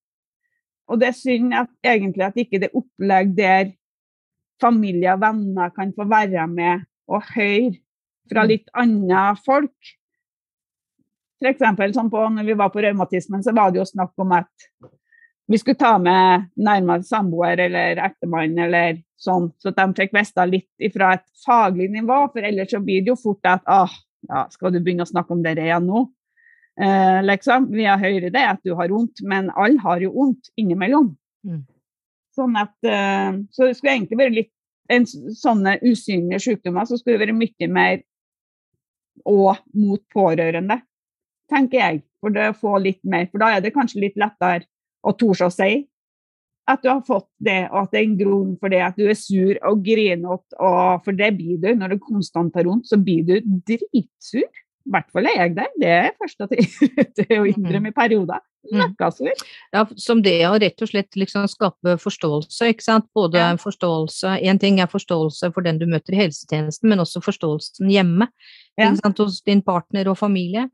Og det er synd at egentlig at ikke det opplegg der familie og venner kan få være med og høre fra mm. litt andre folk. F.eks. sånn på, når vi var på revmatismen, så var det jo snakk om at vi skulle ta med nærmere samboer eller ektemann eller sånn, så de fikk vite litt fra et faglig nivå. For ellers så blir det jo fort at ah, ja, skal du begynne å snakke om det igjen nå? Eh, liksom. Vi har hørt det at du har vondt, men alle har jo vondt innimellom. Mm. Sånn at, eh, så det skulle egentlig være litt en sånne usynlige sykdommer så skulle det være mye mer og mot pårørende, tenker jeg. For å få litt mer, for da er det kanskje litt lettere å tore å si at du har fått det, og at det er en grunn for det, at du er sur og grinete, for det blir du. Når du konstant har vondt, så blir du dritsur. I hvert fall er jeg det. Det er første til å innrømme i perioder. Møkkasur. Ja, som det å rett og slett liksom skape forståelse, ikke sant. Både ja. forståelse Én ting er forståelse for den du møter i helsetjenesten, men også forståelsen hjemme. Ja. Hos din partner og familie.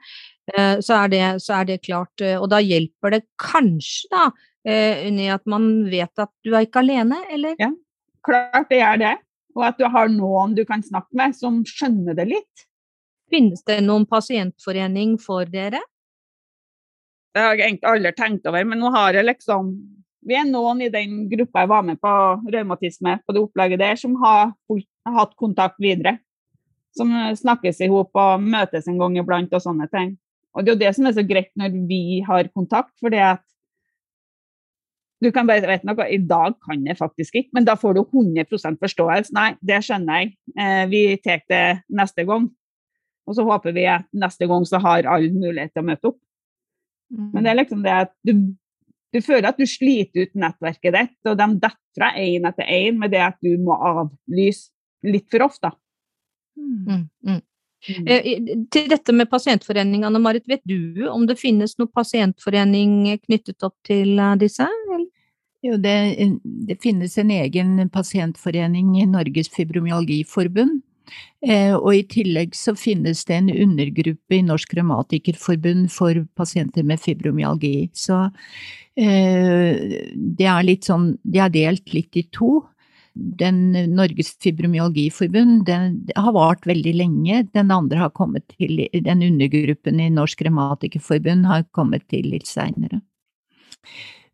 Eh, så er, det, så er det klart eh, Og da hjelper det kanskje, da, eh, Unni, at man vet at du er ikke alene, eller? Ja, klart det gjør det. Og at du har noen du kan snakke med som skjønner det litt. Finnes det noen pasientforening for dere? Det har jeg egentlig aldri tenkt over, men nå har jeg liksom Vi er noen i den gruppa jeg var med på revmatisme, på det opplegget der, som har, hatt kontakt videre. Som snakkes i hop og møtes en gang iblant og sånne ting. Og det er jo det som er så greit når vi har kontakt, fordi at du kan bare vet noe, I dag kan jeg faktisk ikke, men da får du 100% forståelse. Nei, det skjønner jeg. Eh, vi tar det neste gang. Og så håper vi at neste gang så har alle mulighet til å møte opp. Mm. Men det er liksom det at du, du, føler at du sliter ut nettverket ditt, og de detter fra én etter én med det at du må avlyse litt for ofte. Mm. Mm. mm. Eh, til dette med pasientforeningene, Marit, vet du om det finnes noen pasientforening knyttet opp til eh, disse? Jo, det, det, finnes en egen pasientforening i Norges fibromyalgiforbund. Eh, og i tillegg så finnes det en undergruppe i Norsk Revmatikerforbund for pasienter med fibromyalgi. Så eh, det er litt sånn, de er delt litt i to. Den Norges fibromyalgiforbund den har vart veldig lenge. Den andre har kommet til, den undergruppen i Norsk Revmatikerforbund har kommet til litt seinere.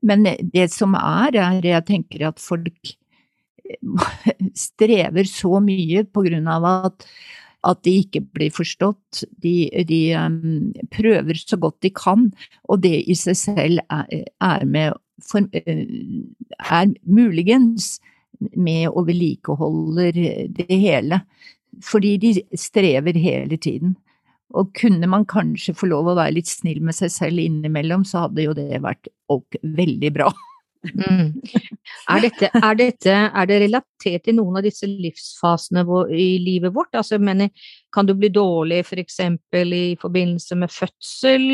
Men det som er, er jeg tenker at folk strever så mye på grunn av at, at de ikke blir forstått. De, de um, prøver så godt de kan, og det i seg selv er, er med for, eh, er muligens med og vedlikeholder det hele. Fordi de strever hele tiden. Og kunne man kanskje få lov å være litt snill med seg selv innimellom, så hadde jo det vært veldig bra. Mm. Er, dette, er, dette, er, det relatert til noen av disse livsfasene i livet vårt? Altså, mener, kan du bli dårlig f.eks. For i forbindelse med fødsel?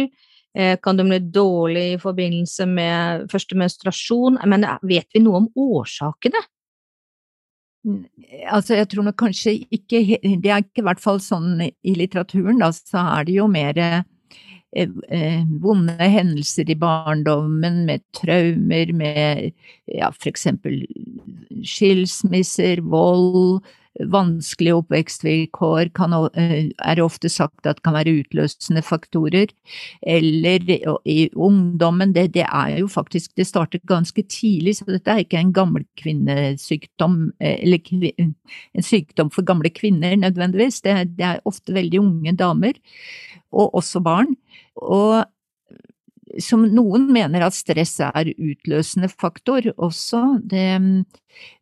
Eh, kan du bli dårlig i forbindelse med første menstruasjon? Men vet vi noe om årsakene? Altså, jeg tror nok kanskje ikke Det er ikke i hvert fall sånn i litteraturen, da, så er det jo mer vonde hendelser i barndommen, med traumer, med ja, for eksempel skilsmisser, vold, vanskelige oppvekstvilkår kan, er ofte sagt at kan være utløsende faktorer. Eller i ungdommen, det, det, er jo faktisk Det starter ganske tidlig, så dette er ikke en gammel kvinnesykdom, eller en sykdom for gamle kvinner nødvendigvis. Det, det er ofte veldig unge damer, og også barn. Og som noen mener at stress er utløsende faktor også, det,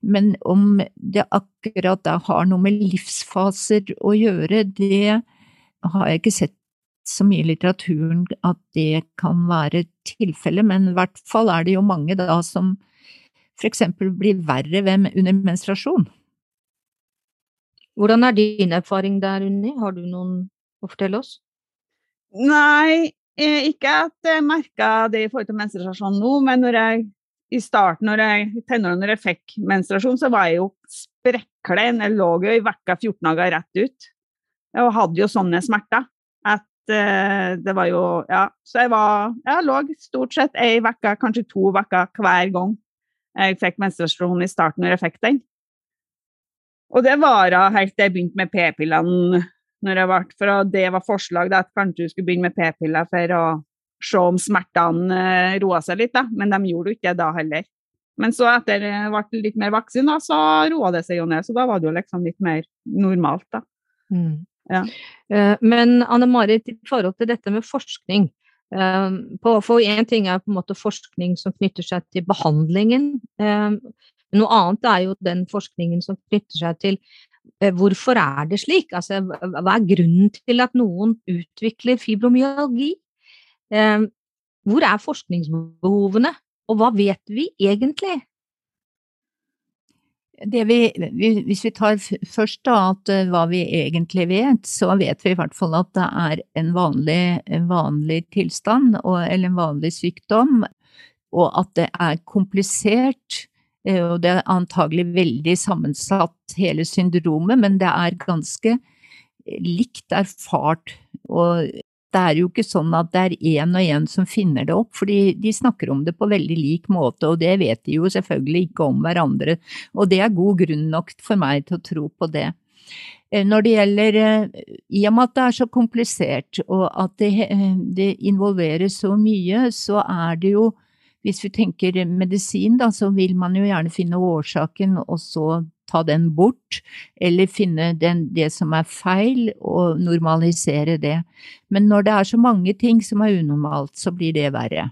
men om det akkurat da har noe med livsfaser å gjøre, det har jeg ikke sett så mye i litteraturen at det kan være tilfellet, men i hvert fall er det jo mange da som for eksempel blir verre ved, under menstruasjon. Hvordan er din erfaring der, Unni? Har du noen å fortelle oss? Nei, ikke at jeg merka det i forhold til menstruasjon nå, men jeg i starten, når jeg, tenårene, når jeg fikk menstruasjon, så var jeg jo sprekklein. Jeg lå jo i vekka 14 dager rett ut. Og hadde jo sånne smerter. At uh, det var jo Ja. Så jeg var Jeg lå stort sett ei uke, kanskje to uker hver gang jeg fikk menstruasjon i starten når jeg fikk den. Og det vara helt til jeg begynte med p-pillene når jeg ble, for det var forslag da, at kanskje du skulle begynne med p-piller for å se om smertene eh, roa seg litt, da. men de gjorde jo ikke det da heller. Men så etter jeg ble litt mer voksen, så roa det seg jo ned. Så da var det jo liksom litt mer normalt, da. Mm. Ja. Eh, men Anne Marit, i forhold til dette med forskning eh, For én ting er på en måte forskning som knytter seg til behandlingen. Noe annet er jo den forskningen som knytter seg til eh, hvorfor er det slik? Altså, hva er grunnen til at noen utvikler fibromyalgi? Eh, hvor er forskningsbehovene, og hva vet vi egentlig? Vi, hvis vi tar først da at uh, hva vi egentlig vet, så vet vi i hvert fall at det er en vanlig, en vanlig tilstand, eller en vanlig sykdom, og at det er komplisert. Uh, og det er antagelig veldig sammensatt, hele syndromet, men det er ganske likt erfart. Og det er jo ikke sånn at det er én og én som finner det opp, fordi de snakker om det på veldig lik måte, og det vet de jo selvfølgelig ikke om hverandre, og det er god grunn nok for meg til å tro på det. Eh, når det gjelder, eh, i og med at det er så komplisert, og at det, eh, det involverer så mye, så er det jo hvis vi tenker medisin, da, så vil man jo gjerne finne årsaken, og så ta den bort, eller finne den, det som er feil, og normalisere det. Men når det er så mange ting som er unormalt, så blir det verre.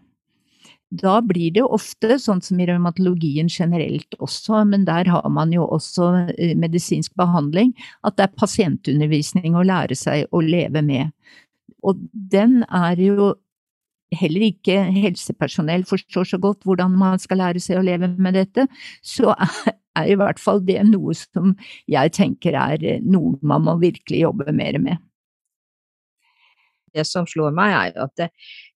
Da blir det ofte, sånn som i revmatologien generelt også, men der har man jo også eh, medisinsk behandling, at det er pasientundervisning å lære seg å leve med. Og den er jo heller ikke helsepersonell forstår så godt hvordan man skal lære seg å leve med dette, så er i hvert fall det noe som jeg tenker er eh, noe man må virkelig jobbe mer med. Det som slår meg, er at det,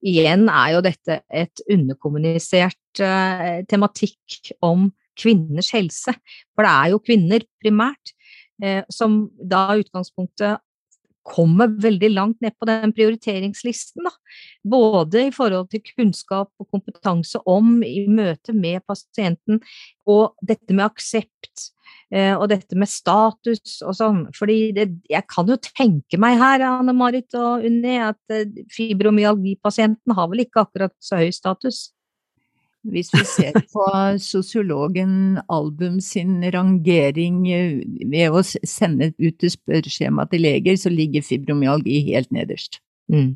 igjen er jo dette et underkommunisert uh, tematikk om kvinners helse. For det er jo kvinner primært uh, som da utgangspunktet kommer veldig langt ned på den prioriteringslisten. Da. Både i forhold til kunnskap og kompetanse om i møte med pasienten, og dette med aksept. Eh, og dette med status og sånn. Fordi det, jeg kan jo tenke meg her, Anne Marit og Unni, at eh, fibromyalgipasienten har vel ikke akkurat så høy status? Hvis vi ser på sosiologen Album sin rangering eh, ved å sende ut et spørreskjema til leger, så ligger fibromyalgi helt nederst. Mm.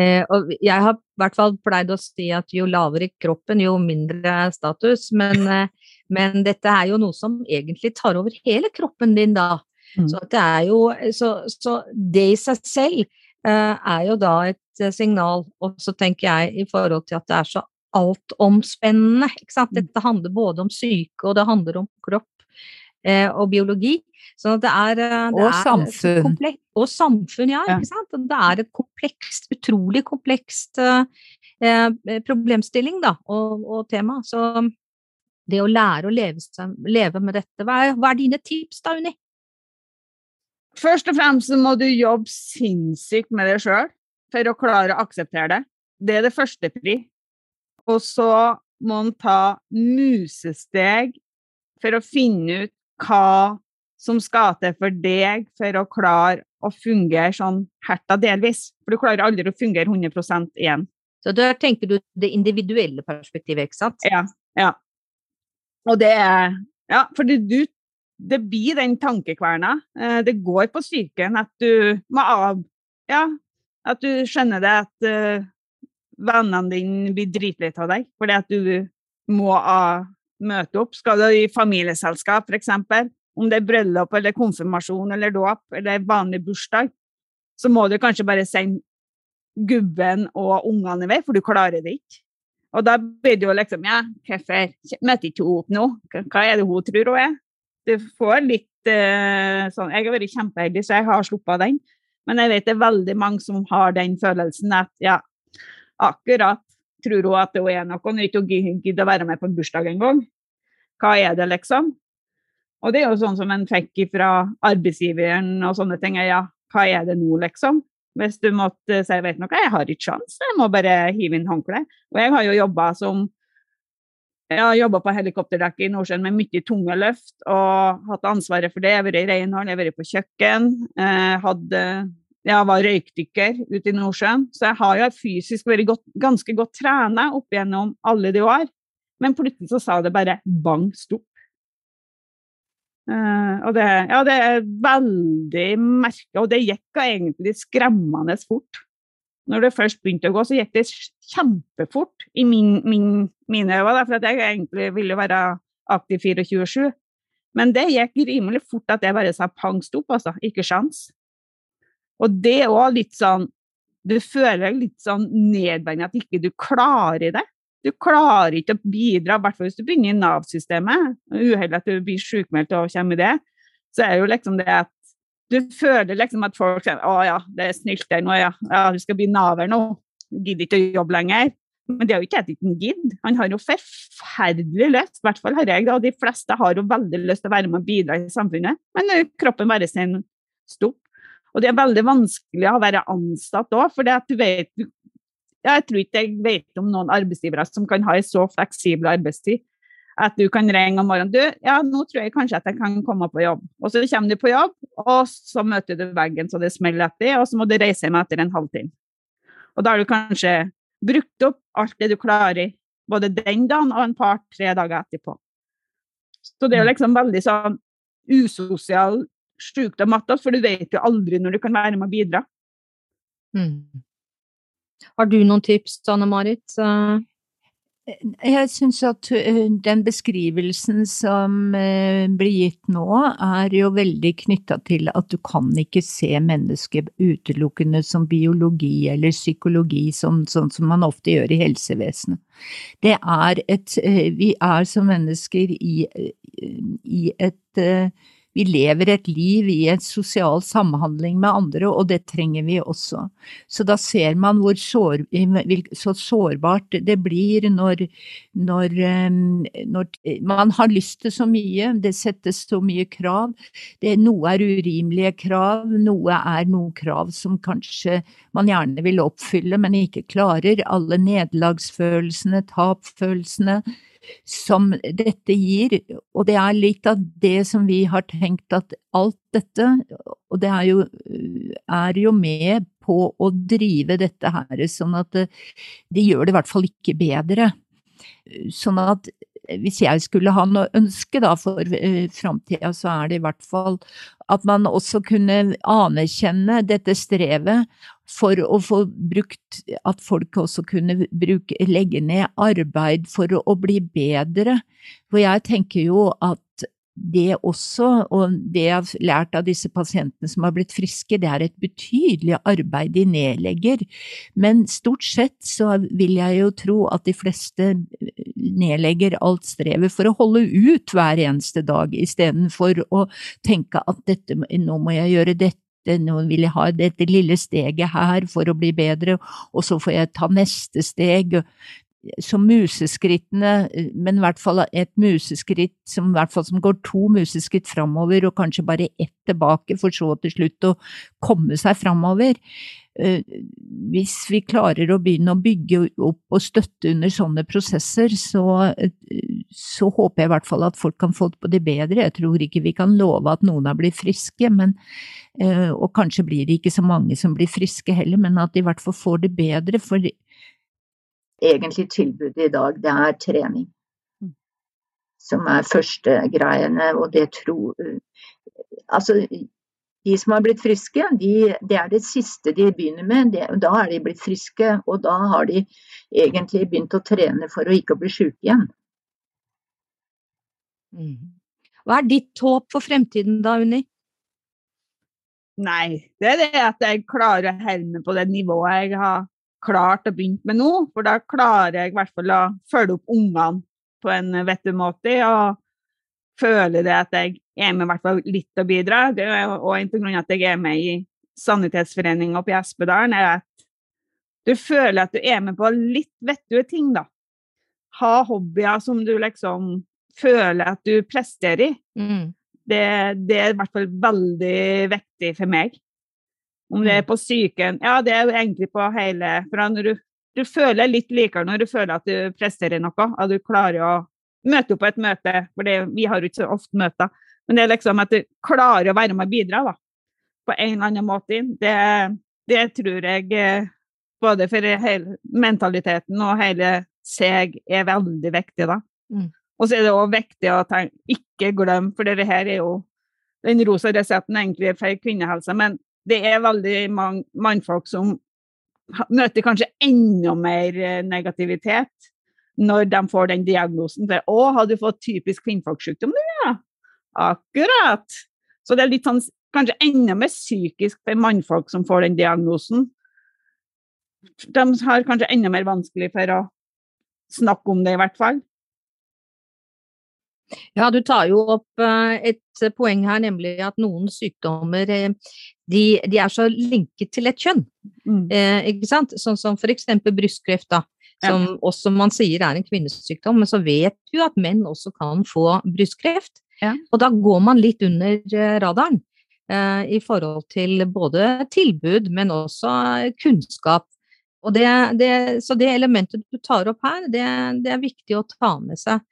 Eh, og jeg har i hvert fall pleid å si at jo lavere kroppen, jo mindre status. Men, eh, men, dette er jo noe som egentlig tar over hele kroppen din da. Mm. Så, det er jo, så, så, det i seg selv eh, er jo da et eh, signal. Og så tenker jeg i forhold til at det er så altomspennende. Ikke sant? Mm. Dette handler både om syke, og det handler om kropp eh, og biologi. Sånn at det er, eh, det og er samfunn. Og samfunn, ja. Ikke sant? Det er et komplekst, utrolig komplekst eh, eh, problemstilling da, og, og, tema. Så det å lære å leve, leve med dette, hva er, hva er dine tips da, Unni? Først og fremst må du jobbe sinnssykt med deg sjøl for å klare å akseptere det. Det er det første pri. Og så må en ta musesteg for å finne ut hva som skal til for deg for å klare å fungere sånn herta delvis. For du klarer aldri å fungere 100 igjen. Så der tenker du det individuelle perspektivet, ikke sant? Ja. ja. Og det er Ja, for du, det blir den tankekverna. Eh, det går på psyken at du må av Ja, at du skjønner det at eh, vennene dine blir dritlei av deg fordi at du må møte opp. Skal du i familieselskap, f.eks., om det er bryllup eller konfirmasjon eller dåp eller vanlig bursdag, så må du kanskje bare sende gubben og ungene vei, for du klarer det ikke. Og da blir det jo liksom Ja, hvorfor møter ikke hun opp nå? Hva er det hun tror hun er? Du får litt uh, sånn Jeg har vært kjempeheldig, så jeg har sluppet den. Men jeg vet det er veldig mange som har den følelsen at ja, akkurat tror hun at hun er noe, hun ikke gidder å være med på en bursdag engang. Hva er det, liksom? Og det er jo sånn som en fikk fra arbeidsgiveren og sånne ting. Ja, hva er det nå, liksom? Hvis du måtte si vet noe, jeg har ikke sjans, jeg må bare hive inn håndkleet. Og jeg har jo jobba som jeg har jobba på helikopterdekket i Nordsjøen med mye tunge løft og hatt ansvaret for det. Jeg har vært i renhold, jeg har vært på kjøkken. Eh, hadde jeg var røykdykker ute i Nordsjøen, så jeg har jo fysisk vært godt, ganske godt trena opp gjennom alle de år. Men plutselig så sa det bare bang, stopp. Uh, og det, ja, det er veldig merka, og det gikk egentlig skremmende fort. Når det først begynte å gå, så gikk det kjempefort i min, min, mine øyne, for jeg egentlig ville være aktiv 24-7. Men det gikk rimelig fort at jeg bare sa pang stopp, altså. Ikke sjans. Og det er òg litt sånn Du føler deg litt sånn nedverdigende at ikke du klarer det. Du klarer ikke å bidra, i hvert fall hvis du begynner i Nav-systemet. Uheldig at du blir sjukmeldt og kommer i det. Så er det jo liksom det at du føler liksom at folk sier å ja, det er snilt der nå, ja. ja. Du skal bli Nav-er nå. Gidder ikke å jobbe lenger. Men det er jo ikke at han gidder. Han har jo forferdelig lyst, i hvert fall har jeg det. Og de fleste har jo veldig lyst til å være med og bidra i samfunnet, men kroppen bare sier stopp. Og det er veldig vanskelig å være ansatt òg, for du vet Jeg tror ikke jeg vet om noen arbeidsgivere som kan ha en så fleksibel arbeidstid at du kan ringe om morgenen. Du, ja, nå tror jeg kanskje at jeg kan komme på jobb. Og så kommer du på jobb, og så møter du veggen så det smeller etter, og så må du reise hjem etter en halvtime. Og da har du kanskje brukt opp alt det du klarer både den dagen og en par-tre dager etterpå. Så det er jo mm. liksom veldig sånn usosial sykdom matta, for du vet jo aldri når du kan være med å bidra. Mm. Har du noen tips, Anne Marit? Jeg syns at eh, den beskrivelsen som eh, blir gitt nå, er jo veldig knytta til at du kan ikke se mennesket utelukkende som biologi eller psykologi, sånn, sånn som man ofte gjør i helsevesenet. Det er et eh, Vi er som mennesker i, i et vi lever et liv i en sosial samhandling med andre, og det trenger vi også. Så da ser man hvor sår, så sårbart det blir når, når, når, man har lyst til så mye, det settes så mye krav. Det, noe er urimelige krav, noe er noen krav som kanskje man gjerne vil oppfylle, men ikke klarer. Alle nederlagsfølelsene, tapfølelsene som dette gir, og det er litt av det som vi har tenkt at alt dette, og det er jo, er jo med på å drive dette her, sånn at det, det gjør det i hvert fall ikke bedre. Sånn at hvis jeg skulle ha noe ønske da for uh, framtida, så er det i hvert fall at man også kunne anerkjenne dette strevet for å få brukt At folk også kunne bruke, legge ned arbeid for å, bli bedre. For jeg tenker jo at det også, og det jeg har lært av disse pasientene som har blitt friske, det er et betydelig arbeid de nedlegger. Men stort sett så vil jeg jo tro at de fleste nedlegger alt strevet for å holde ut hver eneste dag, istedenfor å tenke at dette, nå må jeg gjøre dette nå vil jeg ha dette lille steget her for å bli bedre, og så får jeg ta neste steg Så museskrittene, men i hvert fall et museskritt som, fall som går to museskritt framover og kanskje bare ett tilbake, for så til slutt å komme seg framover. Eh, hvis vi klarer å begynne å bygge opp og støtte under sånne prosesser, så, så håper jeg i hvert fall at folk kan få det bedre. Jeg tror ikke vi kan love at noen har blitt friske, men, eh, og kanskje blir det ikke så mange som blir friske heller, men at de i hvert fall får det bedre. for egentlig tilbudet i dag, det er trening. Mm. Som er førstegreiene, og det tror Altså, de som har blitt friske, de, det er det siste de begynner med. Det, da er de blitt friske, og da har de egentlig begynt å trene for å ikke bli syke igjen. Mm. Hva er ditt håp for fremtiden da, Unni? Nei, det er det at jeg klarer å holde på det nivået jeg har klart å begynne med nå. For da klarer jeg i hvert fall å følge opp ungene på en vettig måte. Og føle det at jeg er med i hvert fall litt å bidra. En grunn at jeg er med i Sanitetsforeningen oppe i Espedalen, er at du føler at du er med på litt vettige ting, da. Ha hobbyer som du liksom føler at du presterer i. Mm. Det, det, er i hvert fall veldig viktig for meg. Om det er mm. på psyken Ja, det er egentlig på hele For når du, du føler litt likere når du føler at du presterer noe, at du klarer å møte opp på et møte, for det, vi har jo ikke så ofte møter, men det er liksom at du klarer å være med og bidra, da. På en eller annen måte. Det, det tror jeg eh, både for hele mentaliteten og hele seg er veldig viktig, da. Mm. Og så er det òg viktig å tenke, ikke glemme, for dette her er jo den rosa resepten egentlig for kvinnehelse, men det er veldig mange mannfolk som møter kanskje enda mer eh, negativitet når de får den diagnosen. For 'Å, har du fått typisk kvinnfolksykdom', ja?' Akkurat. Så det er litt sånn, kanskje enda mer psykisk for mannfolk som får den diagnosen. De har kanskje enda mer vanskelig for å snakke om det, i hvert fall. Ja, du tar jo opp eh, et poeng her, nemlig at noen sykdommer eh, de, de er så linket til et kjønn. Mm. Eh, ikke sant? Sånn som f.eks. brystkreft, da. Som ja. også man sier er en kvinnesykdom, men så vet du at menn også kan få brystkreft. Ja. Og da går man litt under eh, radaren eh, i forhold til både tilbud, men også kunnskap. Og det, det, så det elementet du tar opp her, det, det er viktig å ta med seg.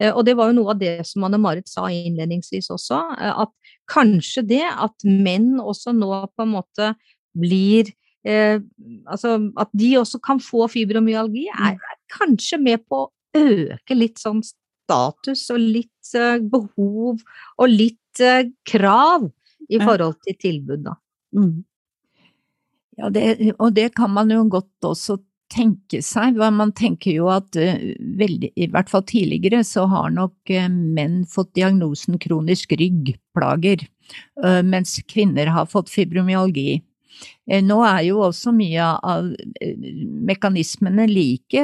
Eh, og det var jo noe av det som Anne-Marit sa innledningsvis også, eh, at kanskje det at menn også nå på en måte blir eh, Altså at de også kan få fibromyalgi, er, er, kanskje med på å øke litt sånn status og litt uh, behov og litt uh, krav i forhold til tilbud, da. Mm. Ja, det, og det kan man jo godt også tenke seg. Man tenker jo at uh, veldig, i hvert fall tidligere, så har nok menn fått diagnosen kronisk ryggplager, mens kvinner har fått fibromyalgi. Nå er jo også mye av mekanismene like.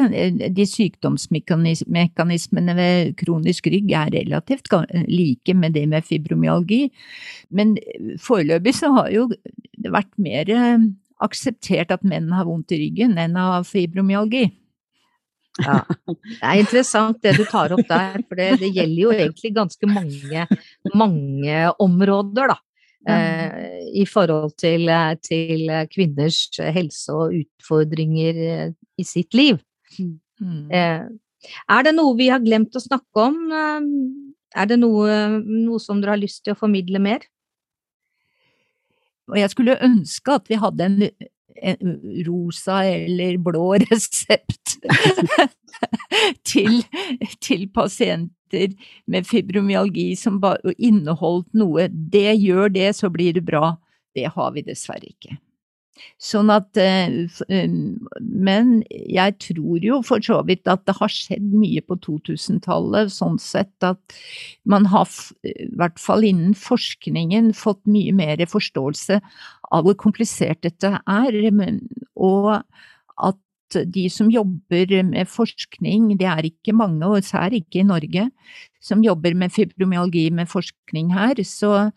De sykdomsmekanismene ved kronisk rygg er relativt like med det med fibromyalgi. Men foreløpig så har jo det vært mer akseptert at menn har vondt i ryggen enn av fibromyalgi. Ja, Det er interessant det du tar opp der, for det, det gjelder jo egentlig ganske mange, mange områder, da. Eh, I forhold til, til, kvinners helse og utfordringer eh, i sitt liv. Mm. Eh, er det noe vi har glemt å snakke om? Eh, er det noe, noe som dere har lyst til å formidle mer? Og jeg skulle ønske at vi hadde en rosa eller blå resept til, til, pasienter med fibromyalgi som inneholdt noe. Det gjør det, så blir det bra. Det har vi dessverre ikke. Sånn at eh, eh, Men jeg tror jo for så vidt at det har skjedd mye på 2000-tallet, sånn sett at man har, i hvert fall innen forskningen, fått mye mer forståelse av hvor komplisert dette er, og at de som jobber med forskning, det er ikke mange, og sær ikke i Norge, som jobber med fibromyalgi med forskning her, så,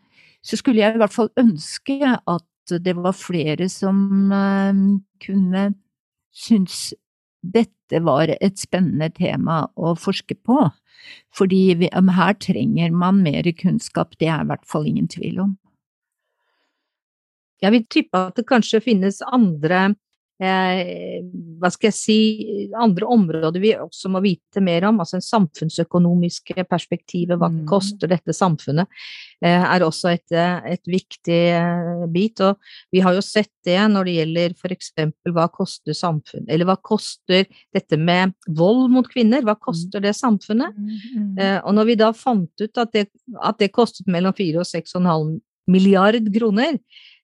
så skulle jeg i hvert fall ønske at det var flere som eh, kunne synes dette var et spennende tema å forske på. Fordi vi, her trenger man mer kunnskap, det er i hvert fall ingen tvil om. Jeg vil tippe at det kanskje finnes andre eh, hva skal jeg si, andre områder vi også må vite mer om. Altså en samfunnsøkonomiske perspektivet, hva mm. koster dette samfunnet, eh, er også et, et viktig eh, bit. Og vi har jo sett det når det gjelder f.eks. hva koster samfunn, eller hva koster dette med vold mot kvinner, hva koster det samfunnet? Mm, mm. Eh, og når vi da fant ut at det, at det kostet mellom 4 og 6,5 milliard kroner,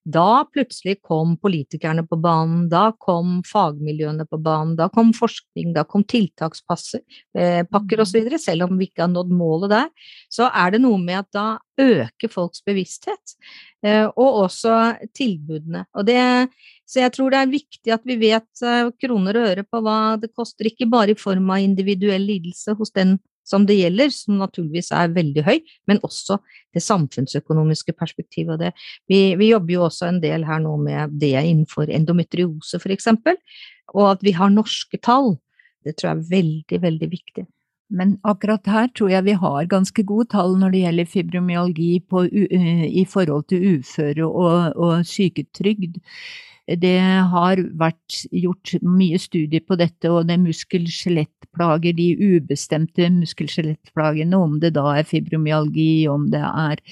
da plutselig kom politikerne på banen, da kom fagmiljøene på banen, da kom forskning, da kom tiltakspakker eh, osv. Mm. Selv om vi ikke har nådd målet der, så er det noe med at da øker folks bevissthet, eh, og også tilbudene. Og det, så jeg tror det er viktig at vi vet eh, kroner og øre på hva det koster, ikke bare i form av individuell lidelse hos den som det gjelder, som naturligvis er veldig høy, men også det samfunnsøkonomiske perspektivet. Det. Vi, vi, jobber jo også en del her nå med det innenfor endometriose, f.eks., og at vi har norske tall. Det tror jeg er veldig, veldig viktig. Men akkurat her tror jeg vi har ganske gode tall når det gjelder fibromyalgi på, i forhold til uføre og, og syketrygd. Det har vært gjort mye studier på dette, og det er muskel-skjelettplager, de ubestemte muskel-skjelettplagene, om det da er fibromyalgi, om det er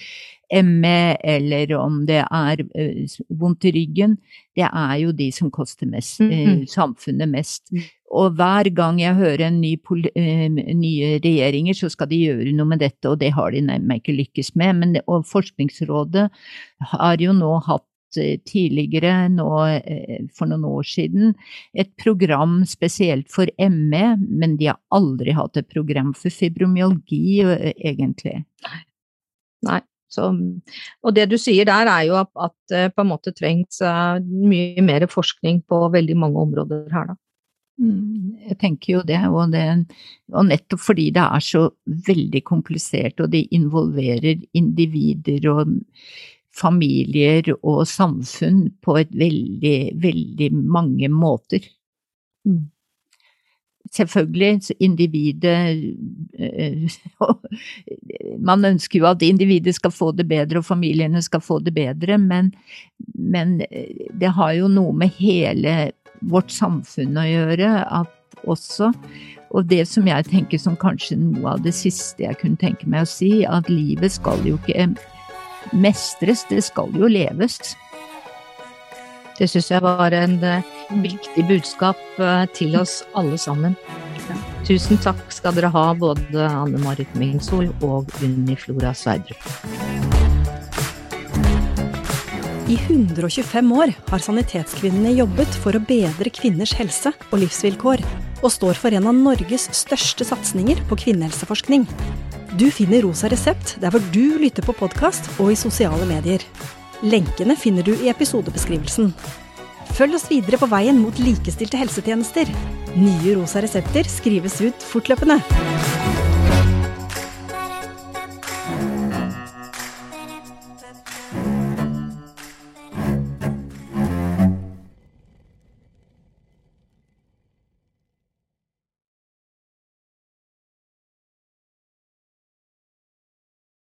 ME eller om det er uh, vondt i ryggen, det er jo de som koster mest, mm -hmm. samfunnet mest. Mm. Og hver gang jeg hører en ny uh, nye regjeringer, så skal de gjøre noe med dette, og det har de nærmest ikke lykkes med. Men, og Forskningsrådet har jo nå hatt Eh, tidligere, nå eh, for noen år siden, et program spesielt for ME, men de har aldri hatt et program for fibromyalgi, eh, egentlig. Nei. Så, og det du sier der er jo at, at det på en måte trengs mye mer forskning på veldig mange områder her, da. Mm, jeg tenker jo det og, det, og nettopp fordi det er så veldig komplisert, og det involverer individer og familier og samfunn på et veldig, veldig mange måter. Mm selvfølgelig individet eh, Man ønsker jo at individet skal få det bedre og familiene skal få det bedre, men, men eh, det har jo noe med hele vårt samfunn å gjøre at også. Og det som jeg tenker som kanskje noe av det siste jeg kunne tenke meg å si, at livet skal jo ikke mestres, det skal jo leves. Det syns jeg var en uh, viktig budskap uh, til oss alle sammen. Tusen takk skal dere ha, både Anne Marit Mingsol og Unni Flora Sverdrup. I 125 år har Sanitetskvinnene jobbet for å bedre kvinners helse og livsvilkår, og står for en av Norges største satsinger på kvinnehelseforskning. Du finner Rosa resept der hvor du lytter på podkast og i sosiale medier. Lenkene finner du i episodebeskrivelsen. Følg oss videre på veien mot likestilte helsetjenester. Nye rosa resepter skrives ut fortløpende.